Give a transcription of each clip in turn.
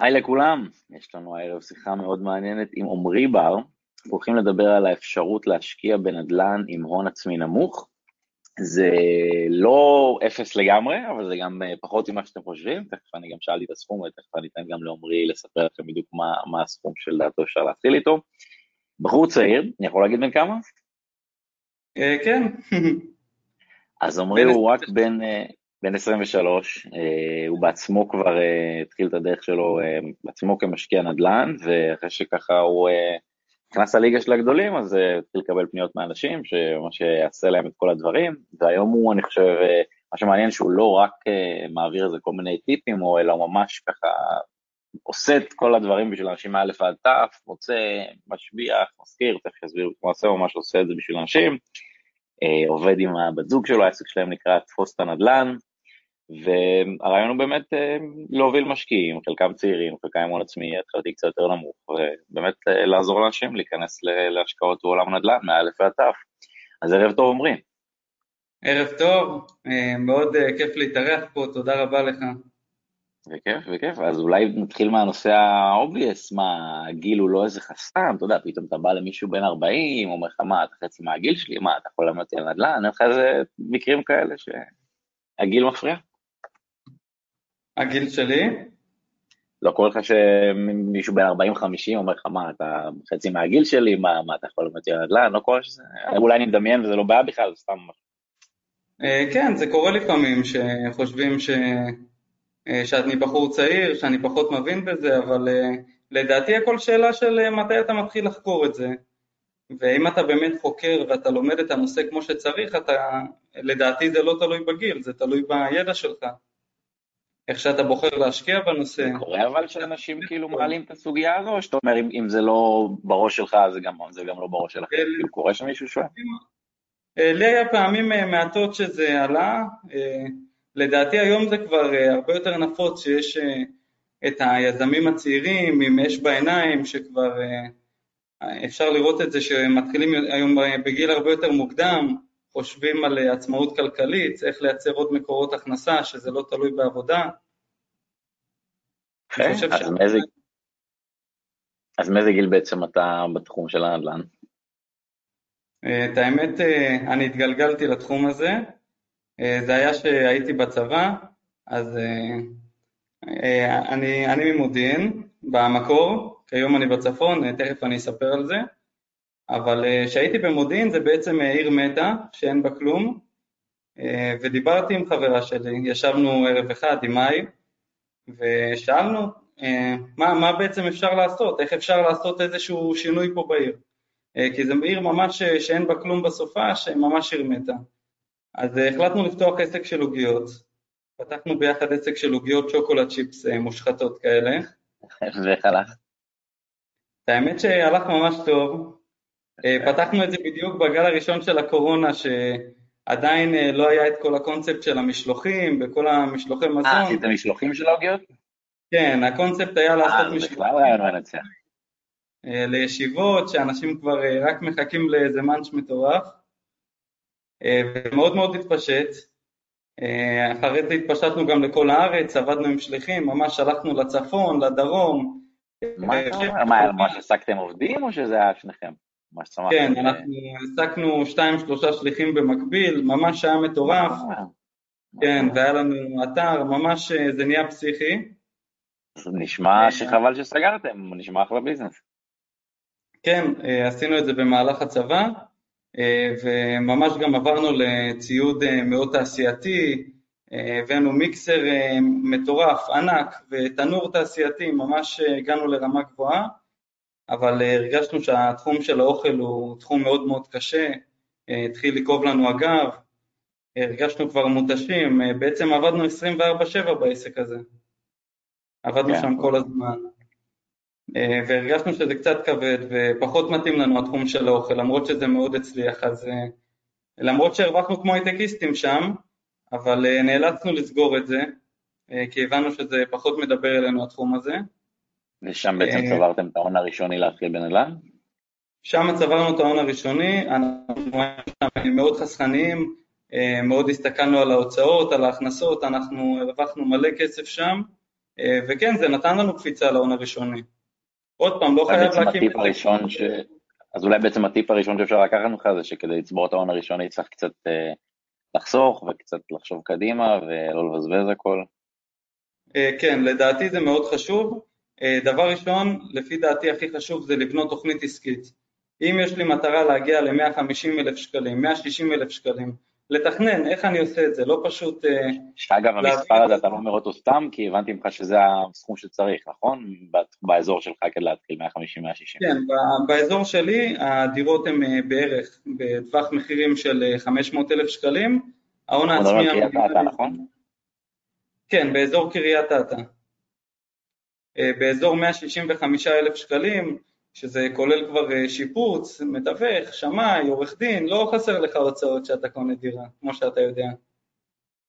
היי לכולם, יש לנו הערב שיחה מאוד מעניינת עם עמרי בר. אנחנו הולכים לדבר על האפשרות להשקיע בנדל"ן עם הון עצמי נמוך. זה לא אפס לגמרי, אבל זה גם אה, פחות ממה שאתם חושבים. תכף אני גם שאלתי את הסכום, ותכף אני אתן גם לעמרי לספר לכם בדיוק מה, מה הסכום של דעתו אפשר להתחיל איתו. בחור צעיר, אני יכול להגיד בן כמה? אה, כן. אז עמרי הוא רק בן, אה, בן 23, אה, הוא בעצמו כבר אה, התחיל את הדרך שלו אה, בעצמו כמשקיע נדל"ן, ואחרי שככה הוא נכנס לליגה של הגדולים, אז התחיל לקבל פניות מאנשים, שממש יעשה להם את כל הדברים, והיום הוא, אני חושב, מה שמעניין שהוא לא רק מעביר איזה כל מיני טיפים, אלא ממש ככה עושה את כל הדברים בשביל אנשים מא' ועד ת', מוצא, משביח, מזכיר, תכף יסביר, הוא עושה ממש עושה את זה בשביל אנשים. עובד עם הבת זוג שלו, העסק שלהם נקרא תפוס את הנדל"ן, והרעיון הוא באמת אה, להוביל משקיעים, חלקם צעירים, חלקם עם הון עצמי התחלתי קצת יותר נמוך, ובאמת אה, לעזור לאנשים להיכנס להשקעות בעולם הנדל"ן, מאלף ועד תף. אז ערב טוב אומרים. ערב טוב, אה, מאוד כיף להתארח פה, תודה רבה לך. בכיף, בכיף, אז אולי נתחיל מהנושא ה obvious, מה, הגיל הוא לא איזה חסם, אתה יודע, פתאום אתה בא למישהו בן 40, אומר לך, מה, אתה חצי מהגיל שלי, מה, אתה אוכל אותי על נדל"ן, אין לך איזה מקרים כאלה שהגיל מפריע? הגיל שלי? לא קורה לך שמישהו בן 40-50 אומר לך, מה, אתה חצי מהגיל שלי, מה, מה אתה יכול אותי על נדל"ן, לא קורה שזה, אולי אני מדמיין וזה לא בעיה בכלל, זה סתם... אה, כן, זה קורה לפעמים שחושבים ש... אה, שאני בחור צעיר, שאני פחות מבין בזה, אבל אה, לדעתי הכל שאלה של מתי אתה מתחיל לחקור את זה. ואם אתה באמת חוקר ואתה לומד את הנושא כמו שצריך, אתה, לדעתי זה לא תלוי בגיל, זה תלוי בידע שלך. איך שאתה בוחר להשקיע בנושא. זה קורה אבל שאנשים כאילו מעלים את הסוגיה הזו, או שאתה אומר אם, זה לא בראש שלך זה גם, זה גם לא בראש שלכם, כאילו קורה שמישהו שואל? אה, לי היה פעמים אה, מעטות שזה עלה, אה, לדעתי היום זה כבר הרבה יותר נפוץ שיש את היזמים הצעירים עם אש בעיניים שכבר אפשר לראות את זה שמתחילים היום בגיל הרבה יותר מוקדם, חושבים על עצמאות כלכלית, איך לייצר עוד מקורות הכנסה, שזה לא תלוי בעבודה. אז מאיזה גיל בעצם אתה בתחום של הנדל"ן? אה, את האמת, אה, אני התגלגלתי לתחום הזה. אה, זה היה שהייתי בצבא, אז אני, אני ממודיעין במקור, כיום אני בצפון, תכף אני אספר על זה. אבל כשהייתי במודיעין זה בעצם עיר מתה, שאין בה כלום, ודיברתי עם חברה שלי, ישבנו ערב אחד עם מאי, ושאלנו מה, מה בעצם אפשר לעשות, איך אפשר לעשות איזשהו שינוי פה בעיר, כי זו עיר ממש שאין בה כלום בסופה, שממש עיר מתה. אז החלטנו לפתוח עסק של עוגיות, פתחנו ביחד עסק של עוגיות שוקולד צ'יפס מושחתות כאלה. ואיך הלך? האמת שהלך ממש טוב, אה, פתחנו את זה בדיוק בגל הראשון של הקורונה, שעדיין אה, לא היה את כל הקונספט של המשלוחים וכל המשלוחי מזון. אה, עשית משלוחים של העוגיות? כן, הקונספט היה לעשות משלוחים. אה, היה מנצח. לישיבות, שאנשים כבר רק מחכים לאיזה מאנץ' מטורף. ומאוד מאוד התפשט. אחרי זה התפשטנו גם לכל הארץ, עבדנו עם שליחים, ממש הלכנו לצפון, לדרום. מה אתה אומר? מה, ממש העסקתם עובדים או שזה היה שניכם? ממש שמחתי. כן, אנחנו העסקנו שתיים שלושה שליחים במקביל, ממש היה מטורף. אה, כן, והיה לנו אתר, ממש אה, זה נהיה פסיכי. נשמע שחבל שסגרתם, נשמע אחלה ביזנס. כן, אה, עשינו את זה במהלך הצבא, וממש גם עברנו לציוד מאוד תעשייתי, הבאנו מיקסר מטורף, ענק, ותנור תעשייתי, ממש הגענו לרמה גבוהה. אבל אה, הרגשנו שהתחום של האוכל הוא תחום מאוד מאוד קשה, אה, התחיל לכאוב לנו הגב, הרגשנו כבר מותשים, אה, בעצם עבדנו 24/7 בעסק הזה, עבדנו כן. שם כל הזמן, והרגשנו שזה קצת כבד ופחות מתאים לנו התחום של האוכל, למרות שזה מאוד הצליח, אז למרות שהרווחנו כמו הייטקיסטים שם, אבל נאלצנו לסגור את זה, כי הבנו שזה פחות מדבר אלינו התחום הזה. ושם בעצם אה, צברתם את ההון הראשוני להתחיל בנדל"ן? שם צברנו את ההון הראשוני, אנחנו מאוד חסכניים, אה, מאוד הסתכלנו על ההוצאות, על ההכנסות, אנחנו הרווחנו מלא כסף שם, וכן, זה נתן לנו קפיצה להון הראשוני. עוד פעם, לא חייב להקים... ש... אז אולי בעצם הטיפ הראשון שאפשר לקחת ממך זה שכדי לצבור את ההון הראשוני צריך קצת אה, לחסוך וקצת לחשוב קדימה ולא לבזבז הכל. אה, כן, לדעתי זה מאוד חשוב. אה, דבר ראשון, לפי דעתי הכי חשוב זה לבנות תוכנית עסקית. אם יש לי מטרה להגיע ל-150 אלף שקלים, 160 אלף שקלים, לתכנן איך אני עושה את זה, לא פשוט... אה, שאגב, המספר הזה אתה לא אומר אותו סתם, כי הבנתי ממך שזה הסכום שצריך, נכון? באזור שלך כדי להתחיל 150-160. כן, באזור שלי הדירות הן אה, בערך בטווח מחירים של 500 אלף שקלים, ההון העצמי... קריית אתא, נכון? כן, באזור קריית אתא. באזור 165 אלף שקלים, שזה כולל כבר אה, שיפוץ, מתווך, שמאי, עורך דין, לא חסר לך הוצאות שאתה קונה דירה, כמו שאתה יודע.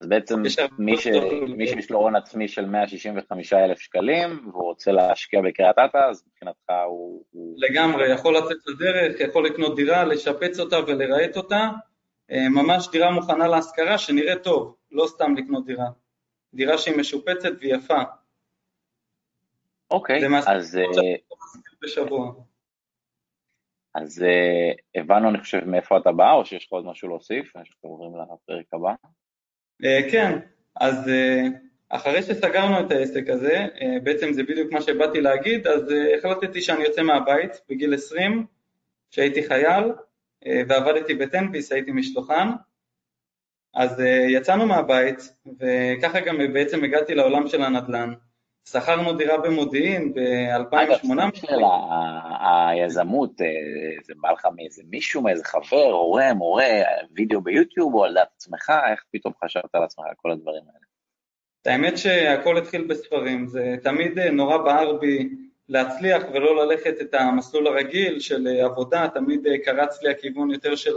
אז בעצם מי, ש... מי שיש לו הון עצמי של 165 אלף שקלים והוא רוצה להשקיע בקריית אתא, אז מבחינתך הוא... לגמרי, יכול לצאת לדרך, יכול לקנות דירה, לשפץ אותה ולרהט אותה, אה, ממש דירה מוכנה להשכרה שנראית טוב, לא סתם לקנות דירה. דירה שהיא משופצת ויפה. אוקיי, אז... בשבוע. אז uh, הבנו, אני חושב, מאיפה אתה בא, או שיש לך עוד משהו להוסיף, שאנחנו עוברים לפרק הבא? Uh, כן, אז אחרי שסגרנו את העסק הזה, בעצם זה בדיוק מה שבאתי להגיד, אז החלטתי שאני יוצא מהבית בגיל 20, כשהייתי חייל, ועבדתי בטנפיס, הייתי משלוחן, אז יצאנו מהבית, וככה גם בעצם הגעתי לעולם של הנדל"ן. שכרנו דירה במודיעין ב-2008. אגב, של היזמות, אה, זה בא לך מאיזה מישהו, מאיזה חבר, הורה, מורה, וידאו ביוטיוב, או על דעת עצמך, איך פתאום חשבת על עצמך כל הדברים האלה? האמת שהכל התחיל בספרים, זה תמיד אה, נורא בער בי להצליח ולא ללכת את המסלול הרגיל של אה, עבודה, תמיד קרץ לי הכיוון יותר של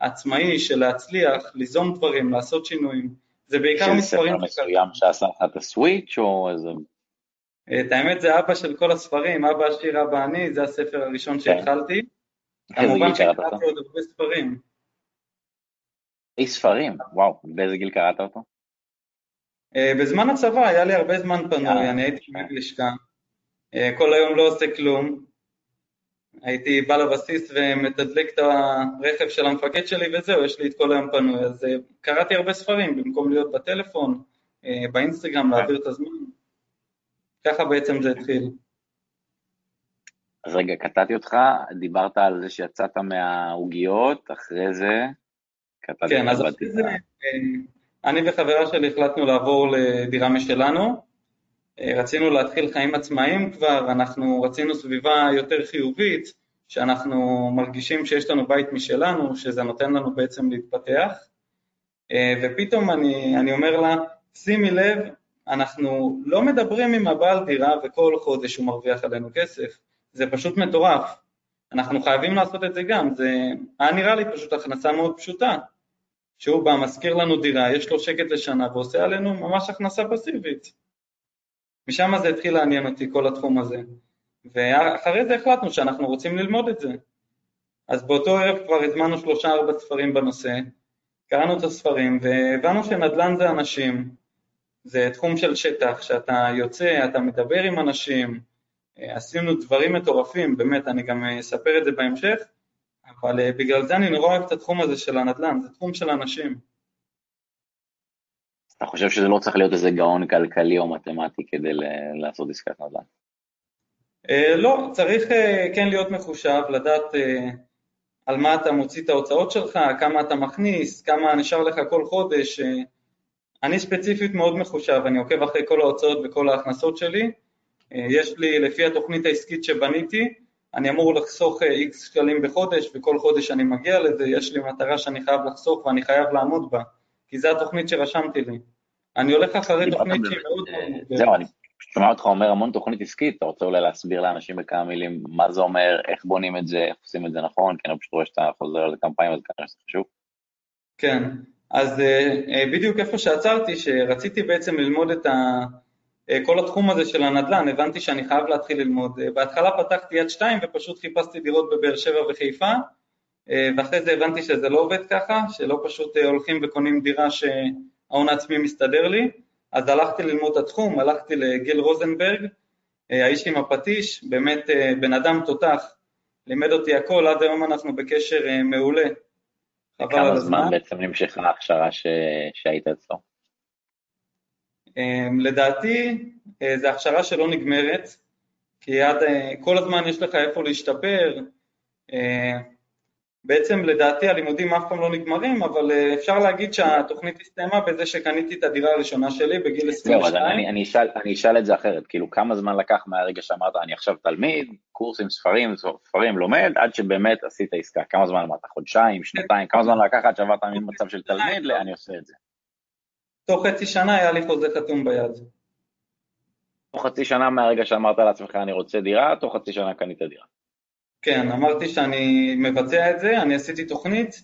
העצמאי, של להצליח, ליזום דברים, לעשות שינויים. זה בעיקר מספרים... של ספר מסוים שעשה לך את הסוויץ', או איזה את האמת זה אבא של כל הספרים, אבא עשיר, אבא אני, זה הספר הראשון כן. שהתחלתי. כמובן שקראתי עוד הרבה ספרים. אי ספרים, וואו, באיזה גיל קראת אותו? אה, בזמן הצבא היה לי הרבה זמן פנוי, אני הייתי בלשכה, אה, כל היום לא עושה כלום, הייתי בא לבסיס ומתדלק את הרכב של המפקד שלי וזהו, יש לי את כל היום פנוי, אז אה, קראתי הרבה ספרים במקום להיות בטלפון, באינסטגרם, להעביר את הזמן. ככה בעצם זה התחיל. אז רגע, קטעתי אותך, דיברת על זה שיצאת מהעוגיות, אחרי זה קטעתי כן, אז אחרי זה, אה, אני וחברה שלי החלטנו לעבור לדירה משלנו, אה, רצינו להתחיל חיים עצמאיים כבר, אנחנו רצינו סביבה יותר חיובית, שאנחנו מרגישים שיש לנו בית משלנו, שזה נותן לנו בעצם להתפתח, אה, ופתאום אני, אני אומר לה, שימי לב, אנחנו לא מדברים עם הבעל דירה וכל חודש הוא מרוויח עלינו כסף, זה פשוט מטורף. אנחנו חייבים לעשות את זה גם, זה היה נראה לי פשוט הכנסה מאוד פשוטה, שהוא בא, מזכיר לנו דירה, יש לו שקט לשנה ועושה עלינו ממש הכנסה פסיבית. משם זה התחיל לעניין אותי כל התחום הזה. ואחרי זה החלטנו שאנחנו רוצים ללמוד את זה. אז באותו ערב כבר הזמנו שלושה ארבע ספרים בנושא, קראנו את הספרים והבנו שנדל"ן זה אנשים, זה תחום של שטח, שאתה יוצא, אתה מדבר עם אנשים, אה, עשינו דברים מטורפים, באמת, אני גם אספר את זה בהמשך, אבל אה, בגלל זה אני נורא אוהב את התחום הזה של הנדל"ן, זה תחום של אנשים. אתה חושב שזה לא צריך להיות איזה גאון כלכלי או מתמטי כדי לעשות עסקת נדל"ן? אה, לא, צריך כן להיות מחושב, לדעת על מה אתה מוציא את ההוצאות שלך, כמה אתה מכניס, כמה נשאר לך כל חודש, אני ספציפית מאוד מחושב, אני עוקב אחרי כל ההוצאות וכל ההכנסות שלי. אה, יש לי, לפי התוכנית העסקית שבניתי, אני אמור לחסוך איקס אה, שקלים בחודש, וכל חודש אני מגיע לזה, יש לי מטרה שאני חייב לחסוך ואני חייב לעמוד בה, כי זו התוכנית שרשמתי לי. אני הולך אחרי תוכנית שהיא מאוד מאוד... זהו, אני שומע אותך אומר המון תוכנית עסקית, אתה רוצה אולי להסביר לאנשים בכמה מילים מה זה אומר, איך בונים את זה, איך עושים את זה נכון, כי אני פשוט רואה שאתה חוזר על זה כמה פעמים, אז כנראה שזה חשוב. כן, אז אה, אה, בדיוק איפה שעצרתי, שרציתי בעצם ללמוד את ה... אה, כל התחום הזה של הנדל"ן, הבנתי שאני חייב להתחיל ללמוד. בהתחלה פתחתי יד שתיים ופשוט חיפשתי דירות בבאר שבע וחיפה, ואחרי זה הבנתי שזה לא עובד ככה, שלא פשוט הולכים וקונים דירה שההון העצמי מסתדר לי, אז הלכתי ללמוד את התחום, הלכתי לגיל רוזנברג, האיש עם הפטיש, באמת בן אדם תותח, לימד אותי הכל, עד היום אנחנו בקשר מעולה. כמה זמן בעצם נמשכה ההכשרה ש... שהיית אצלו? לדעתי, זו הכשרה שלא נגמרת, כי עד, כל הזמן יש לך איפה להשתפר, בעצם לדעתי הלימודים אף פעם לא נגמרים, אבל אה, אפשר להגיד שהתוכנית הסתיימה בזה שקניתי את הדירה הראשונה שלי בגיל 22. לא, אני, אני, אשאל, אני אשאל את זה אחרת, כאילו כמה זמן לקח מהרגע שאמרת אני עכשיו תלמיד, קורסים, ספרים, ספרים, לומד, עד שבאמת עשית עסקה, כמה זמן אמרת, חודשיים, שנתיים, כמה זמן לקח עד שעברת ממצב של תלמיד לאני עושה את זה? תוך חצי שנה היה לי חוזה חתום ביד. תוך חצי שנה מהרגע שאמרת לעצמך אני רוצה דירה, תוך חצי שנה קנית דירה. כן, אמרתי שאני מבצע את זה, אני עשיתי תוכנית,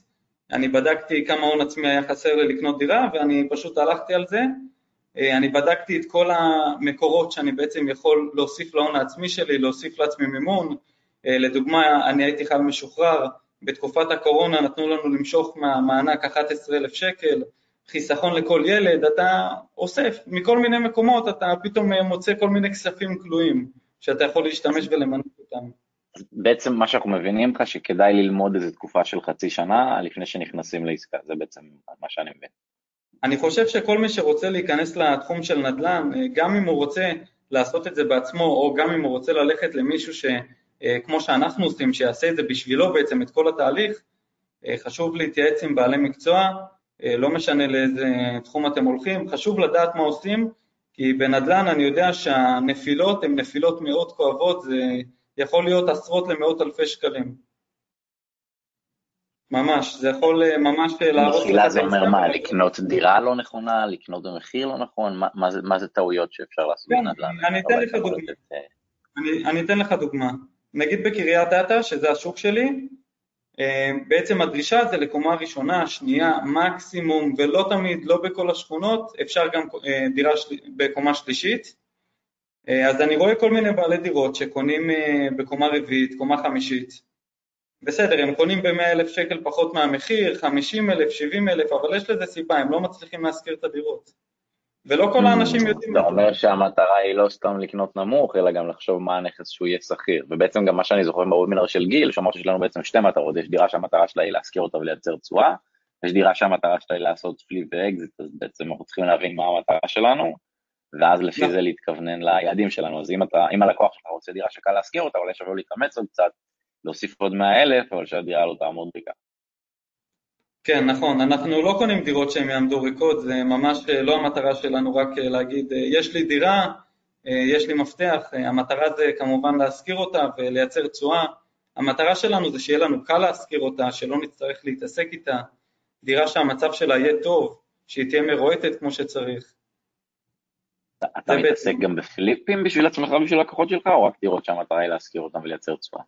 אני בדקתי כמה הון עצמי היה חסר לי לקנות דירה ואני פשוט הלכתי על זה. אה, אני בדקתי את כל המקורות שאני בעצם יכול להוסיף להון העצמי שלי, להוסיף לעצמי מימון. אה, לדוגמה, אני הייתי חייל משוחרר, בתקופת הקורונה נתנו לנו למשוך מהמענק 11,000 שקל, חיסכון לכל ילד, אתה אוסף מכל מיני מקומות, אתה פתאום מוצא כל מיני כספים כלואים שאתה יכול להשתמש ולמנף אותם. בעצם מה שאנחנו מבינים לך שכדאי ללמוד איזו תקופה של חצי שנה לפני שנכנסים לעסקה, זה בעצם מה שאני מבין. אני חושב שכל מי שרוצה להיכנס לתחום של נדל"ן, גם אם הוא רוצה לעשות את זה בעצמו, או גם אם הוא רוצה ללכת למישהו שכמו שאנחנו עושים, שיעשה את זה בשבילו בעצם את כל התהליך, חשוב להתייעץ עם בעלי מקצוע, לא משנה לאיזה תחום אתם הולכים, חשוב לדעת מה עושים, כי בנדל"ן אני יודע שהנפילות הן נפילות מאוד כואבות, זה יכול להיות עשרות למאות אלפי שקלים. ממש, זה יכול אה, ממש אה, להרוס. מחילה זה אומר מה, לקנות דירה לא נכונה, לקנות במחיר לא נכון? מה, מה, זה, מה זה טעויות שאפשר לעשות כן, בנדל"ן? אני אתן לך דוגמה. אה, אני, אני אתן לך דוגמה. נגיד בקריית אתא, שזה השוק שלי, בעצם הדרישה זה לקומה ראשונה, שנייה, מקסימום, ולא תמיד, לא בכל השכונות, אפשר גם דירה של... בקומה שלישית. אה, אז אני רואה כל מיני בעלי דירות שקונים אה, בקומה רביעית, קומה חמישית. בסדר, הם קונים ב-100 אלף שקל פחות מהמחיר, 50 אלף, 70 אלף, אבל יש לזה סיבה, הם לא מצליחים להשכיר את הדירות. ולא כל האנשים mm, יודעים... אתה אומר שהמטרה היא לא סתם לקנות נמוך, אלא גם לחשוב מה הנכס שהוא יהיה שכיר. ובעצם גם מה שאני זוכר בוובינר של גיל, שאמרת שיש לנו בעצם שתי מטרות, יש דירה שהמטרה שלה היא להשכיר אותה ולייצר תשואה, יש דירה שהמטרה שלה היא לעשות flip ואקזיט, אז בעצם אנחנו צריכים להבין מה המטרה שלנו, ואז לפי לא. זה להתכוונן ליעדים שלנו. אז אם, אתה, אם הלקוח שלך רוצה דירה שקל להשכיר אותה, אולי שווה להתאמץ עוד קצת, להוסיף עוד 100 אלף, אבל שהדירה לא תעמוד ריקה. כן, נכון, אנחנו לא קונים דירות שהן יעמדו ריקות, זה ממש אה, לא המטרה שלנו רק אה, להגיד, אה, יש לי דירה, יש לי מפתח, המטרה זה כמובן להשכיר אותה ולייצר תשואה, המטרה שלנו זה שיהיה לנו קל להשכיר אותה, שלא נצטרך להתעסק איתה, דירה שהמצב שלה יהיה טוב, שהיא תהיה מרועטת כמו שצריך. אתה מתעסק גם בפליפים בשביל עצמך ובשביל לקוחות שלך, או רק דירות שהמטרה היא להשכיר אותם ולייצר תשואה?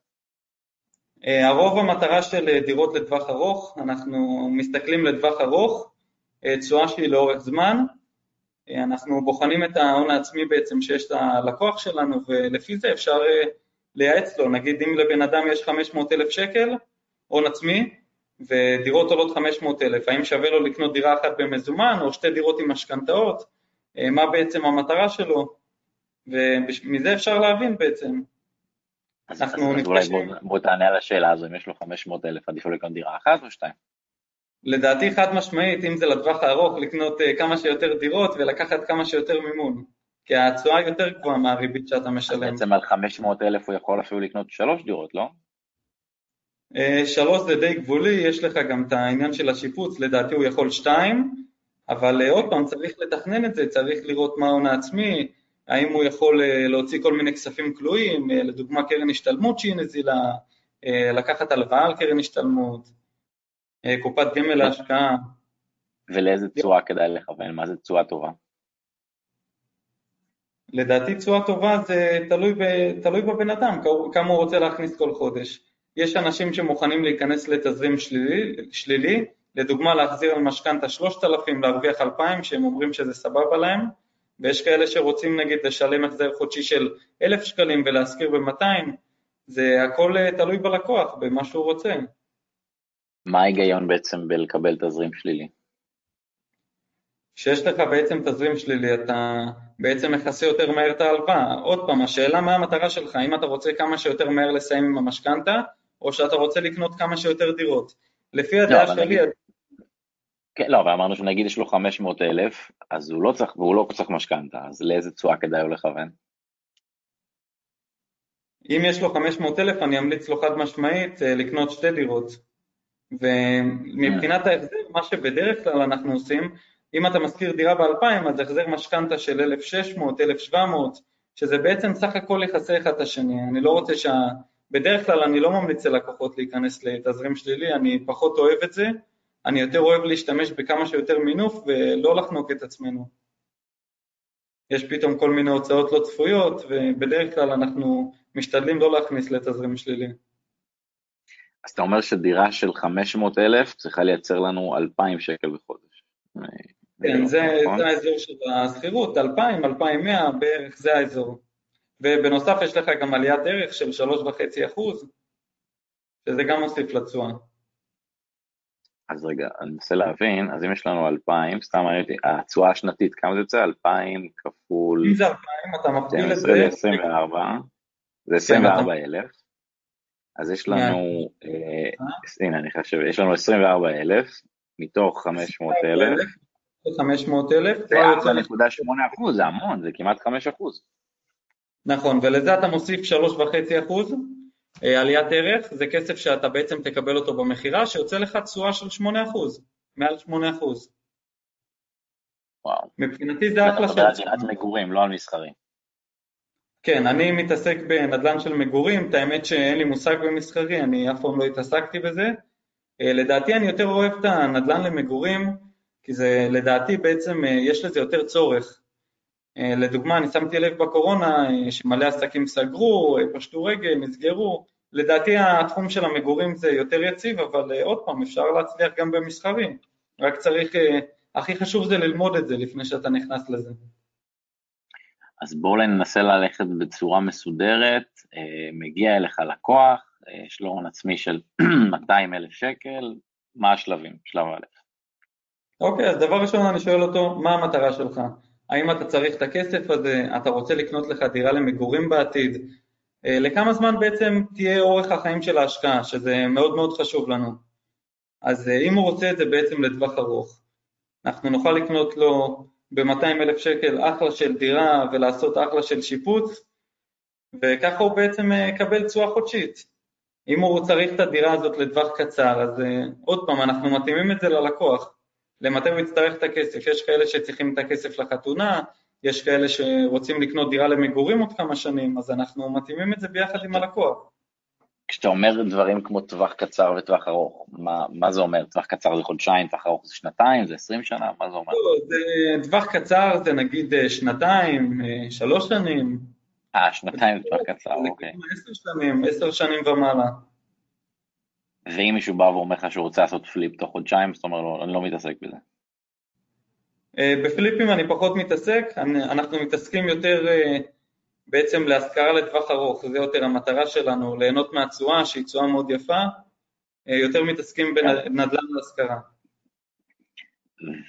אה, הרוב המטרה של אה, דירות לטווח ארוך, אנחנו מסתכלים לטווח ארוך, אה, תשואה שהיא לאורך זמן, אנחנו בוחנים את ההון העצמי בעצם שיש ללקוח שלנו ולפי זה אפשר לייעץ לו, נגיד אם לבן אדם יש 500 אלף שקל הון עצמי ודירות עולות 500 אלף, האם שווה לו לקנות דירה אחת במזומן או שתי דירות עם משכנתאות, מה בעצם המטרה שלו, ומזה אפשר להבין בעצם. אז, אז, אז אולי בוא, בוא תענה על השאלה הזו, אם יש לו 500 אלף, עדיף לו לקנות דירה אחת או שתיים? לדעתי חד משמעית, אם זה לטווח הארוך, לקנות אה, כמה שיותר דירות ולקחת כמה שיותר מימון. כי התשואה יותר גבוהה מהריבית שאתה משלם. אז בעצם על 500 אלף הוא יכול אפילו לקנות שלוש דירות, לא? אה, שלוש זה די גבולי, יש לך גם את העניין של השיפוץ, לדעתי הוא יכול שתיים, אבל אה, עוד פעם, צריך לתכנן את זה, צריך לראות מה ההון העצמי, האם הוא יכול אה, להוציא כל מיני כספים כלואים, אה, לדוגמה קרן השתלמות שהיא נזילה, לקחת הלוואה על קרן השתלמות, קופת גמל להשקעה. ולאיזה תשואה כדאי לכוון? מה זה תשואה טובה? לדעתי תשואה טובה זה תלוי, ב, תלוי בבן אדם, כמה הוא רוצה להכניס כל חודש. יש אנשים שמוכנים להיכנס לתזרים שלילי, שלילי לדוגמה להחזיר על משכנתה 3,000, להרוויח 2,000, שהם אומרים שזה סבבה להם, ויש כאלה שרוצים נגיד לשלם החזר חודשי של 1,000 שקלים ולהשכיר ב-200, זה הכל אה, תלוי בלקוח, במה שהוא רוצה. מה ההיגיון בעצם בלקבל תזרים שלילי? כשיש לך בעצם תזרים שלילי, אתה בעצם מכסה יותר מהר את ההלוואה. עוד פעם, השאלה מה המטרה שלך, אם אתה רוצה כמה שיותר מהר לסיים עם המשכנתה, או שאתה רוצה לקנות כמה שיותר דירות. לפי לא, הדעה לא, שלי... נגיד... כן, לא, אבל אמרנו שנגיד יש לו 500 אלף, אז הוא לא צריך, והוא לא צריך משכנתה, אז לאיזה תשואה כדאי לו לכוון? אם יש לו 500 אלף, אני אמליץ לו חד משמעית אה, לקנות שתי דירות. ומבחינת ההחזר, מה שבדרך כלל אנחנו עושים, אם אתה משכיר דירה ב-2,000, אז החזר משכנתה של 1,600, 1,700, שזה בעצם סך הכל יכסה אחד את השני. אני לא רוצה שה... בדרך כלל אני לא ממליץ ללקוחות להיכנס לתזרים שלילי, אני פחות אוהב את זה, אני יותר אוהב להשתמש בכמה שיותר מינוף ולא לחנוק את עצמנו. יש פתאום כל מיני הוצאות לא צפויות, ובדרך כלל אנחנו משתדלים לא להכניס לתזרים שלילי. אז אתה אומר שדירה של 500 אלף צריכה לייצר לנו 2,000 שקל בחודש. כן, זה, נכון? זה האזור של השכירות, 2,000, 2,100 בערך, זה האזור. ובנוסף יש לך גם עליית ערך של 3.5 אחוז, שזה גם מוסיף לתשואה. אז רגע, אני מנסה להבין, אז אם יש לנו 2,000, סתם ראיתי, התשואה השנתית, כמה זה יוצא? 2,000 כפול... אם זה 2,000, אתה מכפיל את זה... זה 24, זה 24,000, אז יש לנו, אה, הנה אני חושב, יש לנו 24,000 מתוך 500,000. 500,000. זה 4.8 אחוז, זה המון, זה כמעט 5 אחוז. נכון, ולזה אתה מוסיף 3.5 אחוז אה, עליית ערך, זה כסף שאתה בעצם תקבל אותו במכירה, שיוצא לך תשואה של 8 אחוז, מעל 8 אחוז. וואו. מבחינתי זה אחלה של... אתה מדבר על מגורים, לא על מסחרים. כן, אני מתעסק בנדל"ן של מגורים, את האמת שאין לי מושג במסחרי, אני אף פעם לא התעסקתי בזה. אה, לדעתי אני יותר אוהב את הנדל"ן למגורים, כי זה לדעתי בעצם אה, יש לזה יותר צורך. אה, לדוגמה, אני שמתי לב בקורונה שמלא עסקים סגרו, פשטו רגל, נסגרו, לדעתי התחום של המגורים זה יותר יציב, אבל עוד פעם, אפשר להצליח גם במסחרים, רק צריך, הכי חשוב זה ללמוד את זה לפני שאתה נכנס לזה. אז בואו ננסה ללכת בצורה מסודרת, אה, מגיע אליך לקוח, אה, יש לו הון עצמי של 200 אלף שקל, מה השלבים? שלב א'. אוקיי, אז דבר ראשון אני שואל אותו, מה המטרה שלך? האם אתה צריך את הכסף הזה, אתה רוצה לקנות לך דירה למגורים בעתיד? אה, לכמה זמן בעצם תהיה אורך החיים של ההשקעה, שזה מאוד מאוד חשוב לנו. אז אם הוא רוצה את זה בעצם לטווח ארוך, אנחנו נוכל לקנות לו ב-200 אלף שקל אחלה של דירה ולעשות אחלה של שיפוץ, וככה הוא בעצם אה, יקבל תשואה חודשית. אם הוא צריך את הדירה הזאת לטווח קצר, אז אה, עוד פעם, אנחנו מתאימים את זה ללקוח, למתי הוא יצטרך את הכסף. יש כאלה שצריכים את הכסף לחתונה, יש כאלה שרוצים לקנות דירה למגורים עוד כמה שנים, אז אנחנו מתאימים את זה ביחד עם הלקוח. כשאתה אומר דברים כמו טווח קצר וטווח ארוך, מה, מה זה אומר? טווח קצר זה חודשיים, טווח ארוך זה שנתיים, זה עשרים שנה, מה זה אומר? לא, זה, טווח קצר זה נגיד אה, שנתיים, אה, שלוש שנים. אה, שנתיים זה טווח קצר, אוקיי. עשר שנים, עשר שנים ומעלה. ואם מישהו בא ואומר לך שהוא רוצה לעשות פליפ תוך חודשיים, זאת אומרת, אני לא מתעסק בזה. אה, בפליפים אני פחות מתעסק, אנחנו מתעסקים יותר בעצם להשכרה לטווח ארוך, זה יותר המטרה שלנו, ליהנות מהתשואה שהיא תשואה מאוד יפה, אה, יותר מתעסקים בנדל"ן להשכרה.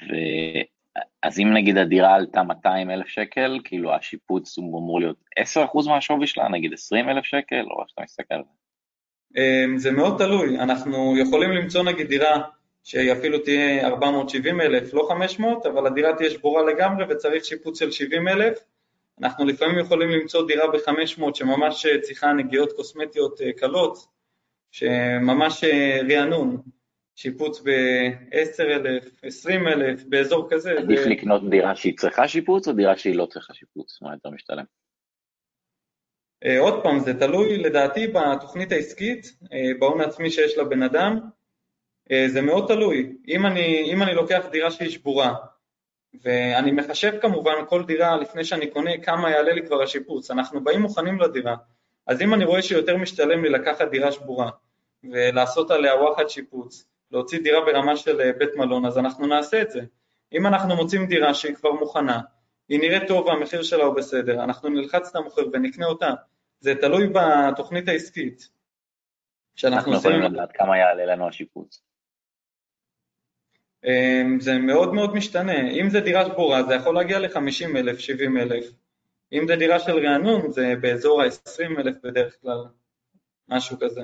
ו... אז אם נגיד הדירה עלתה 200 אלף שקל, כאילו השיפוץ הוא אמור להיות 10% מהשווי שלה, נגיד 20 אלף שקל, או איך שאתה מסתכל על זה? אה, זה מאוד תלוי, אנחנו יכולים למצוא נגיד דירה שהיא אפילו תהיה 470 אלף, לא 500, אבל הדירה תהיה שבורה לגמרי וצריך שיפוץ של 70 אלף, אנחנו לפעמים יכולים למצוא דירה ב-500 שממש צריכה נגיעות קוסמטיות אה, קלות, שממש אה, רענון, שיפוץ ב-10,000, 20,000, באזור כזה. עדיף ו... לקנות דירה שהיא צריכה שיפוץ או דירה שהיא לא צריכה שיפוץ? מה יותר משתלם? אה, עוד פעם, זה תלוי לדעתי בתוכנית העסקית, בהון העצמי שיש לבן אדם, זה מאוד תלוי. אם אני, אם אני לוקח דירה שהיא שבורה, ואני מחשב כמובן כל דירה לפני שאני קונה כמה יעלה לי כבר השיפוץ, אנחנו באים מוכנים לדירה, אז אם אני רואה שיותר משתלם לי לקחת דירה שבורה ולעשות עליה וואחד שיפוץ, להוציא דירה ברמה של אה, בית מלון, אז אנחנו נעשה את זה. אם אנחנו מוצאים דירה שהיא כבר מוכנה, היא נראית טוב והמחיר שלה הוא בסדר, אנחנו נלחץ את המוכר ונקנה אותה. זה תלוי בתוכנית העסקית. אנחנו יכולים לדעת כמה יעלה לנו השיפוץ. אמ, זה מאוד מאוד משתנה. אם זה דירה שבורה זה יכול להגיע ל-50 אלף, 70 אלף. אם זה דירה של רענון זה באזור ה-20 אלף בדרך כלל, משהו כזה.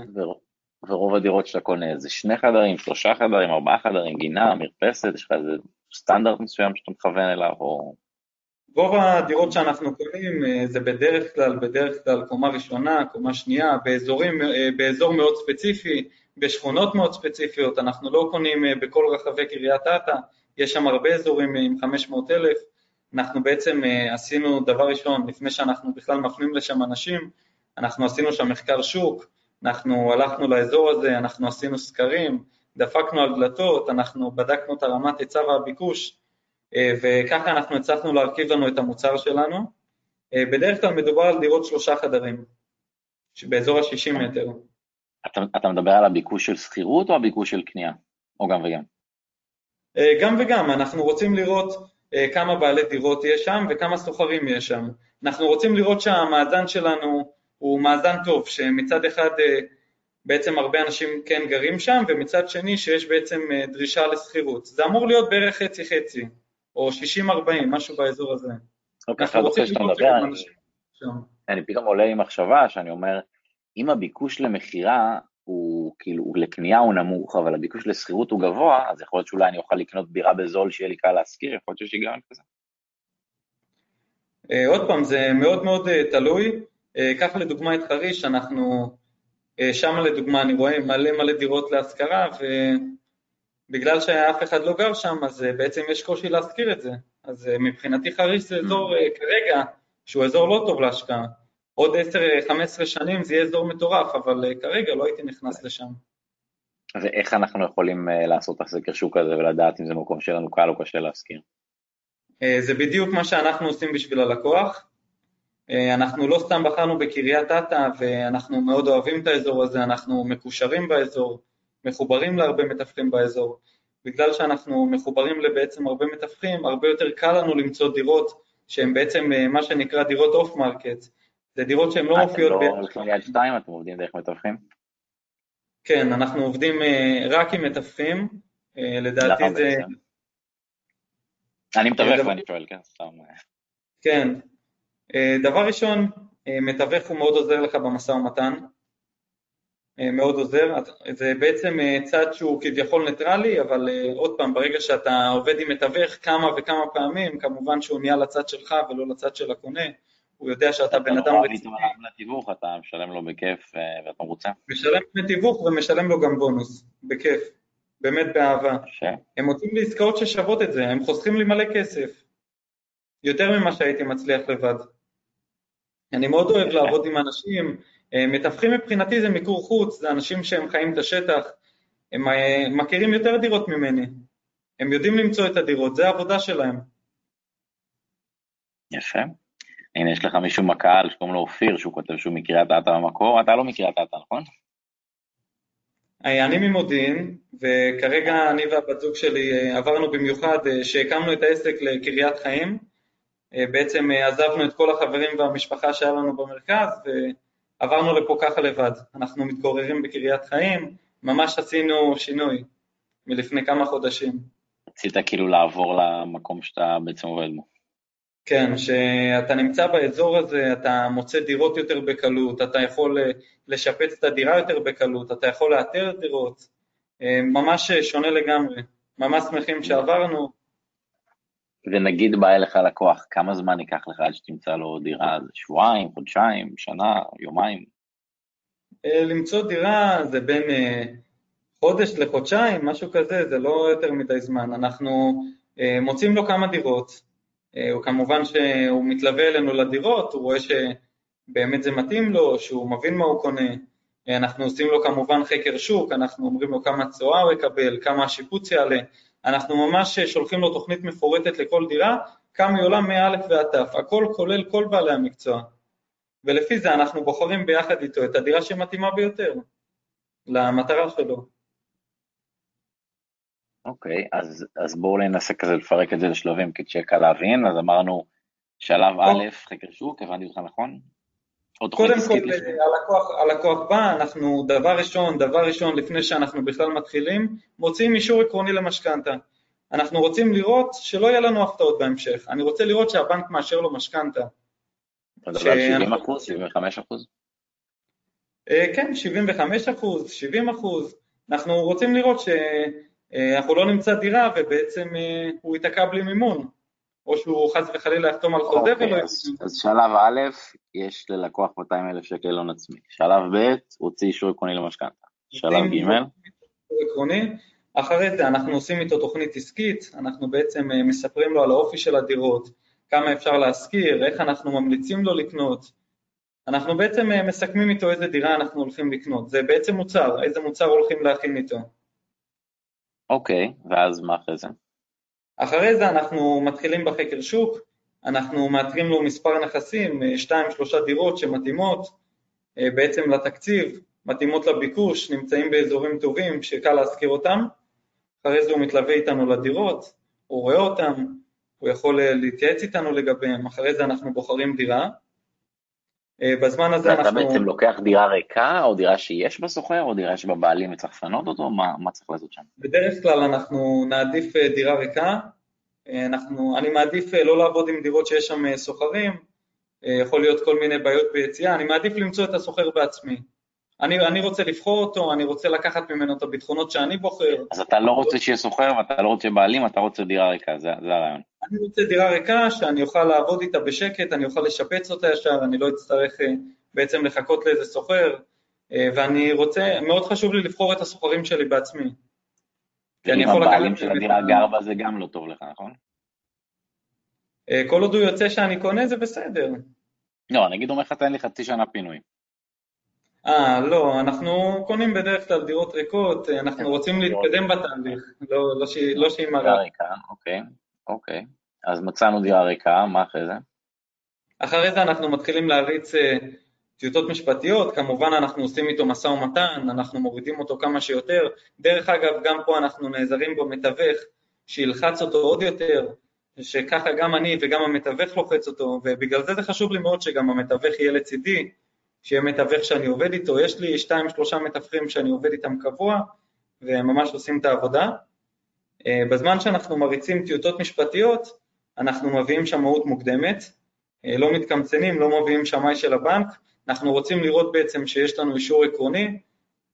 ורוב הדירות שאתה קונה זה שני חדרים, שלושה חדרים, ארבעה חדרים, גינה, מרפסת, יש לך איזה סטנדרט מסוים שאתה מכוון אליו, או... רוב הדירות שאנחנו קונים אה, זה בדרך כלל, בדרך כלל קומה ראשונה, קומה שנייה, באזורים, אה, באזור מאוד ספציפי, בשכונות מאוד ספציפיות, אנחנו לא קונים אה, בכל רחבי קריית אתא, יש שם הרבה אזורים עם 500 אלף, אנחנו בעצם עשינו דבר ראשון, לפני שאנחנו בכלל מפנים לשם אנשים, אנחנו עשינו שם מחקר שוק, אנחנו הלכנו לאזור הזה, אנחנו עשינו סקרים, דפקנו על דלתות, אנחנו בדקנו את הרמת היצע והביקוש, וככה אנחנו הצלחנו להרכיב לנו את המוצר שלנו. אה, בדרך כלל מדובר על דירות שלושה חדרים, באזור ה-60 מטר. אתה, אתה מדבר על הביקוש של שכירות או הביקוש של קנייה? או גם וגם? אה, גם וגם, אנחנו רוצים לראות כמה בעלי דירות יש שם וכמה סוחרים יש שם. אנחנו רוצים לראות שהמאזן שלנו הוא מאזן טוב, שמצד אחד בעצם הרבה אנשים כן גרים שם, ומצד שני שיש בעצם דרישה לשכירות. זה אמור להיות בערך חצי-חצי. או 60-40, משהו באזור הזה. אוקיי, אתה רוצה שאתה מדבר, אני פתאום עולה עם מחשבה שאני אומר, אם הביקוש למכירה הוא כאילו, לקנייה הוא נמוך, אבל הביקוש לשכירות הוא גבוה, אז יכול להיות שאולי אני אוכל לקנות דירה בזול שיהיה לי קל להשכיר, יכול להיות שיש היגיון כזה. אה, עוד פעם, זה מאוד מאוד אה, תלוי. אה, קח לדוגמה את חריש, אנחנו, שם לדוגמה אני רואה מלא מלא דירות להשכרה, בגלל שאף אחד לא גר שם, אז אה, בעצם יש קושי להזכיר את זה. אז אה, מבחינתי חריש זה אזור אה, כרגע, שהוא אזור לא טוב להשקעה. עוד 10-15 שנים זה יהיה אזור מטורף, אבל כרגע לא הייתי נכנס לשם. ואיך אנחנו יכולים לעשות את הסקר שוק הזה ולדעת אם זה מקום שלנו קל או קשה להזכיר? זה בדיוק מה שאנחנו עושים בשביל הלקוח. אנחנו לא סתם בחרנו בקריית אתא ואנחנו מאוד אוהבים את האזור הזה, אנחנו מקושרים באזור. מחוברים להרבה מתווכים באזור. בגלל שאנחנו מחוברים לבעצם הרבה מתווכים, הרבה יותר קל לנו למצוא דירות שהן בעצם אה, מה שנקרא דירות off market. זה דירות שהן לא מופיעות... אתם לא הולכים שתיים, אתם עובדים דרך מתווכים? כן, אנחנו עובדים אה, רק עם מתווכים, אה, לדעתי זה... אני מתווך ואני שואל, כן, סתם. כן. דבר ראשון, מתווך הוא מאוד עוזר לך במשא ומתן, אה, מאוד עוזר, זה בעצם אה, צד שהוא כביכול ניטרלי, אבל אה, עוד פעם, ברגע שאתה עובד עם מתווך כמה וכמה פעמים, כמובן שהוא נהיה לצד שלך ולא לצד של הקונה, הוא יודע שאתה בן אדם רציני. לתיווך, אתה משלם לו בכיף ואתה מרוצה? משלם דמי תיווך ומשלם לו גם בונוס, בכיף, באמת באהבה. הם מוצאים לי עסקאות ששוות את זה, הם חוסכים לי מלא כסף, יותר ממה שהייתי מצליח לבד. אני מאוד אוהב לעבוד עם אנשים, אה, מתווכים מבחינתי זה מיקור חוץ, זה אנשים שהם חיים את השטח, הם אה, מכירים יותר דירות ממני, הם יודעים למצוא את הדירות, זה העבודה שלהם. יפה. הנה, יש לך מישהו מהקהל שקוראים לו אופיר, שהוא כותב שהוא מקריית אתא במקור, אתה לא מקריית אתא, נכון? אה, אני ממודיעין, וכרגע אני והבת זוג שלי עברנו במיוחד, שהקמנו את העסק לקריית חיים, בעצם עזבנו את כל החברים והמשפחה שהיה לנו במרכז, עברנו לפה ככה לבד, אנחנו מתגוררים בקריית חיים, ממש עשינו שינוי מלפני כמה חודשים. רצית כאילו לעבור למקום שאתה בעצם עובד בו. כן, כשאתה נמצא באזור הזה, אתה מוצא דירות יותר בקלות, אתה יכול אה, לשפץ את הדירה יותר בקלות, אתה יכול לאתר דירות, אה, ממש שונה לגמרי, ממש שמחים שעברנו, ונגיד בא אליך לקוח, כמה זמן ייקח לך עד שתמצא לו דירה? שבועיים, חודשיים, שנה, יומיים? אה, למצוא דירה זה בין אה, חודש לחודשיים, משהו כזה, זה לא יותר מדי זמן. אנחנו אה, מוצאים לו כמה דירות, הוא כמובן שהוא מתלווה אלינו לדירות, הוא רואה שבאמת זה מתאים לו, שהוא מבין מה הוא קונה. אנחנו עושים לו כמובן חקר שוק, אנחנו אומרים לו כמה צואה הוא יקבל, כמה השיפוץ יעלה, אנחנו ממש שולחים לו תוכנית מפורטת לכל דירה, כמה היא עולה מא' ועד ת', הכל כולל כל בעלי המקצוע. ולפי זה אנחנו בוחרים ביחד איתו את הדירה שמתאימה ביותר למטרה שלו. אוקיי, okay, אז, אז בואו ננסה כזה לפרק את זה לשלבים כדי שיהיה קל להבין, אז אמרנו שלב א', חקר שוק, הבנתי אותך נכון? קודם כל, הלקוח, הלקוח בא, אנחנו דבר ראשון, דבר ראשון, לפני שאנחנו בכלל מתחילים, מוציאים אישור עקרוני למשכנתה. אנחנו רוצים לראות שלא יהיה לנו הפתעות בהמשך. אני רוצה לראות שהבנק מאשר לו משכנתה. אתה מדבר על 70 אחוז, 75 אחוז? אה, כן, 75 אחוז, 70 אחוז. אנחנו רוצים לראות שאנחנו לא נמצא דירה ובעצם אה, הוא ייתקע בלי מימון, או שהוא חס וחלילה יחתום על חוזה אוקיי, ולא... אז, אז שלב א', יש ללקוח 200 אלף שקל הון עצמי. שלב ב', הוציא אישור עקרוני למשכנתה. שלב ג', עקרוני. אחרי זה אנחנו עושים איתו תוכנית עסקית, אנחנו בעצם אה, מספרים לו על האופי של הדירות, כמה אפשר להשכיר, איך אנחנו ממליצים לו לקנות. אנחנו בעצם אה, מסכמים איתו איזה דירה אנחנו הולכים לקנות, זה בעצם מוצר, איזה מוצר הולכים להכין איתו. אוקיי, ואז מה אחרי זה? אחרי זה אנחנו מתחילים בחקר שוק, אנחנו מאתרים לו מספר נכסים, אה, שתיים שלושה דירות שמתאימות בעצם לתקציב, מתאימות לביקוש, נמצאים באזורים טובים שקל להשכיר אותם, אחרי זה הוא מתלווה איתנו לדירות, הוא רואה אותם, הוא יכול אה, להתייעץ איתנו לגביהם, אחרי זה אנחנו בוחרים דירה. אה, בזמן הזה אתה אנחנו... אתה בעצם לוקח דירה ריקה, או דירה שיש בסוחר, או דירה שבבעלים וצריך לפנות אותו? מה, מה צריך לעשות שם? בדרך כלל אנחנו נעדיף אה, דירה ריקה, אנחנו, אני מעדיף לא לעבוד עם דירות שיש שם סוחרים, יכול להיות כל מיני בעיות ביציאה, אני מעדיף למצוא את הסוחר בעצמי. אני, אני רוצה לבחור אותו, אני רוצה לקחת ממנו את הביטחונות שאני בוחר. אז אתה לא רוצה שיהיה סוחר ואתה לא רוצה בעלים, אתה רוצה דירה ריקה, זה, זה הרעיון. אני רוצה דירה ריקה שאני אוכל לעבוד איתה בשקט, אני אוכל לשפץ אותה ישר, אני לא אצטרך אה, בעצם לחכות לאיזה סוחר, אה, ואני רוצה, מאוד חשוב לי לבחור את הסוחרים שלי בעצמי. אם הבעלים של הדירה גר בה זה גם לא טוב לך, נכון? אה, כל עוד הוא יוצא שאני קונה זה בסדר. לא, נגיד אומר לך תן לי חצי שנה פינוי. אה, לא, אנחנו קונים בדרך כלל דירות ריקות, אנחנו כן, רוצים להתקדם בתהליך, לא, לא, ש... לא שהיא מראה. דירה ריקה, אוקיי, אוקיי. אז מצאנו דירה ריקה, מה אחרי זה? אחרי זה אנחנו מתחילים להריץ אה, טיוטות משפטיות, כמובן אנחנו עושים איתו משא ומתן, אנחנו מורידים אותו כמה שיותר. דרך אגב, גם פה אנחנו נעזרים במתווך, שילחץ אותו עוד יותר, שככה גם אני וגם המתווך לוחץ אותו, ובגלל זה זה חשוב לי מאוד שגם המתווך יהיה לצידי, שיהיה מתווך שאני עובד איתו, יש לי שתיים שלושה מתווכים שאני עובד איתם קבוע והם ממש עושים את העבודה. אה, בזמן שאנחנו מריצים טיוטות משפטיות, אנחנו מביאים שמאות מוקדמת, אה, לא מתקמצנים, לא מביאים שמאי של הבנק, אנחנו רוצים לראות בעצם שיש לנו אישור עקרוני,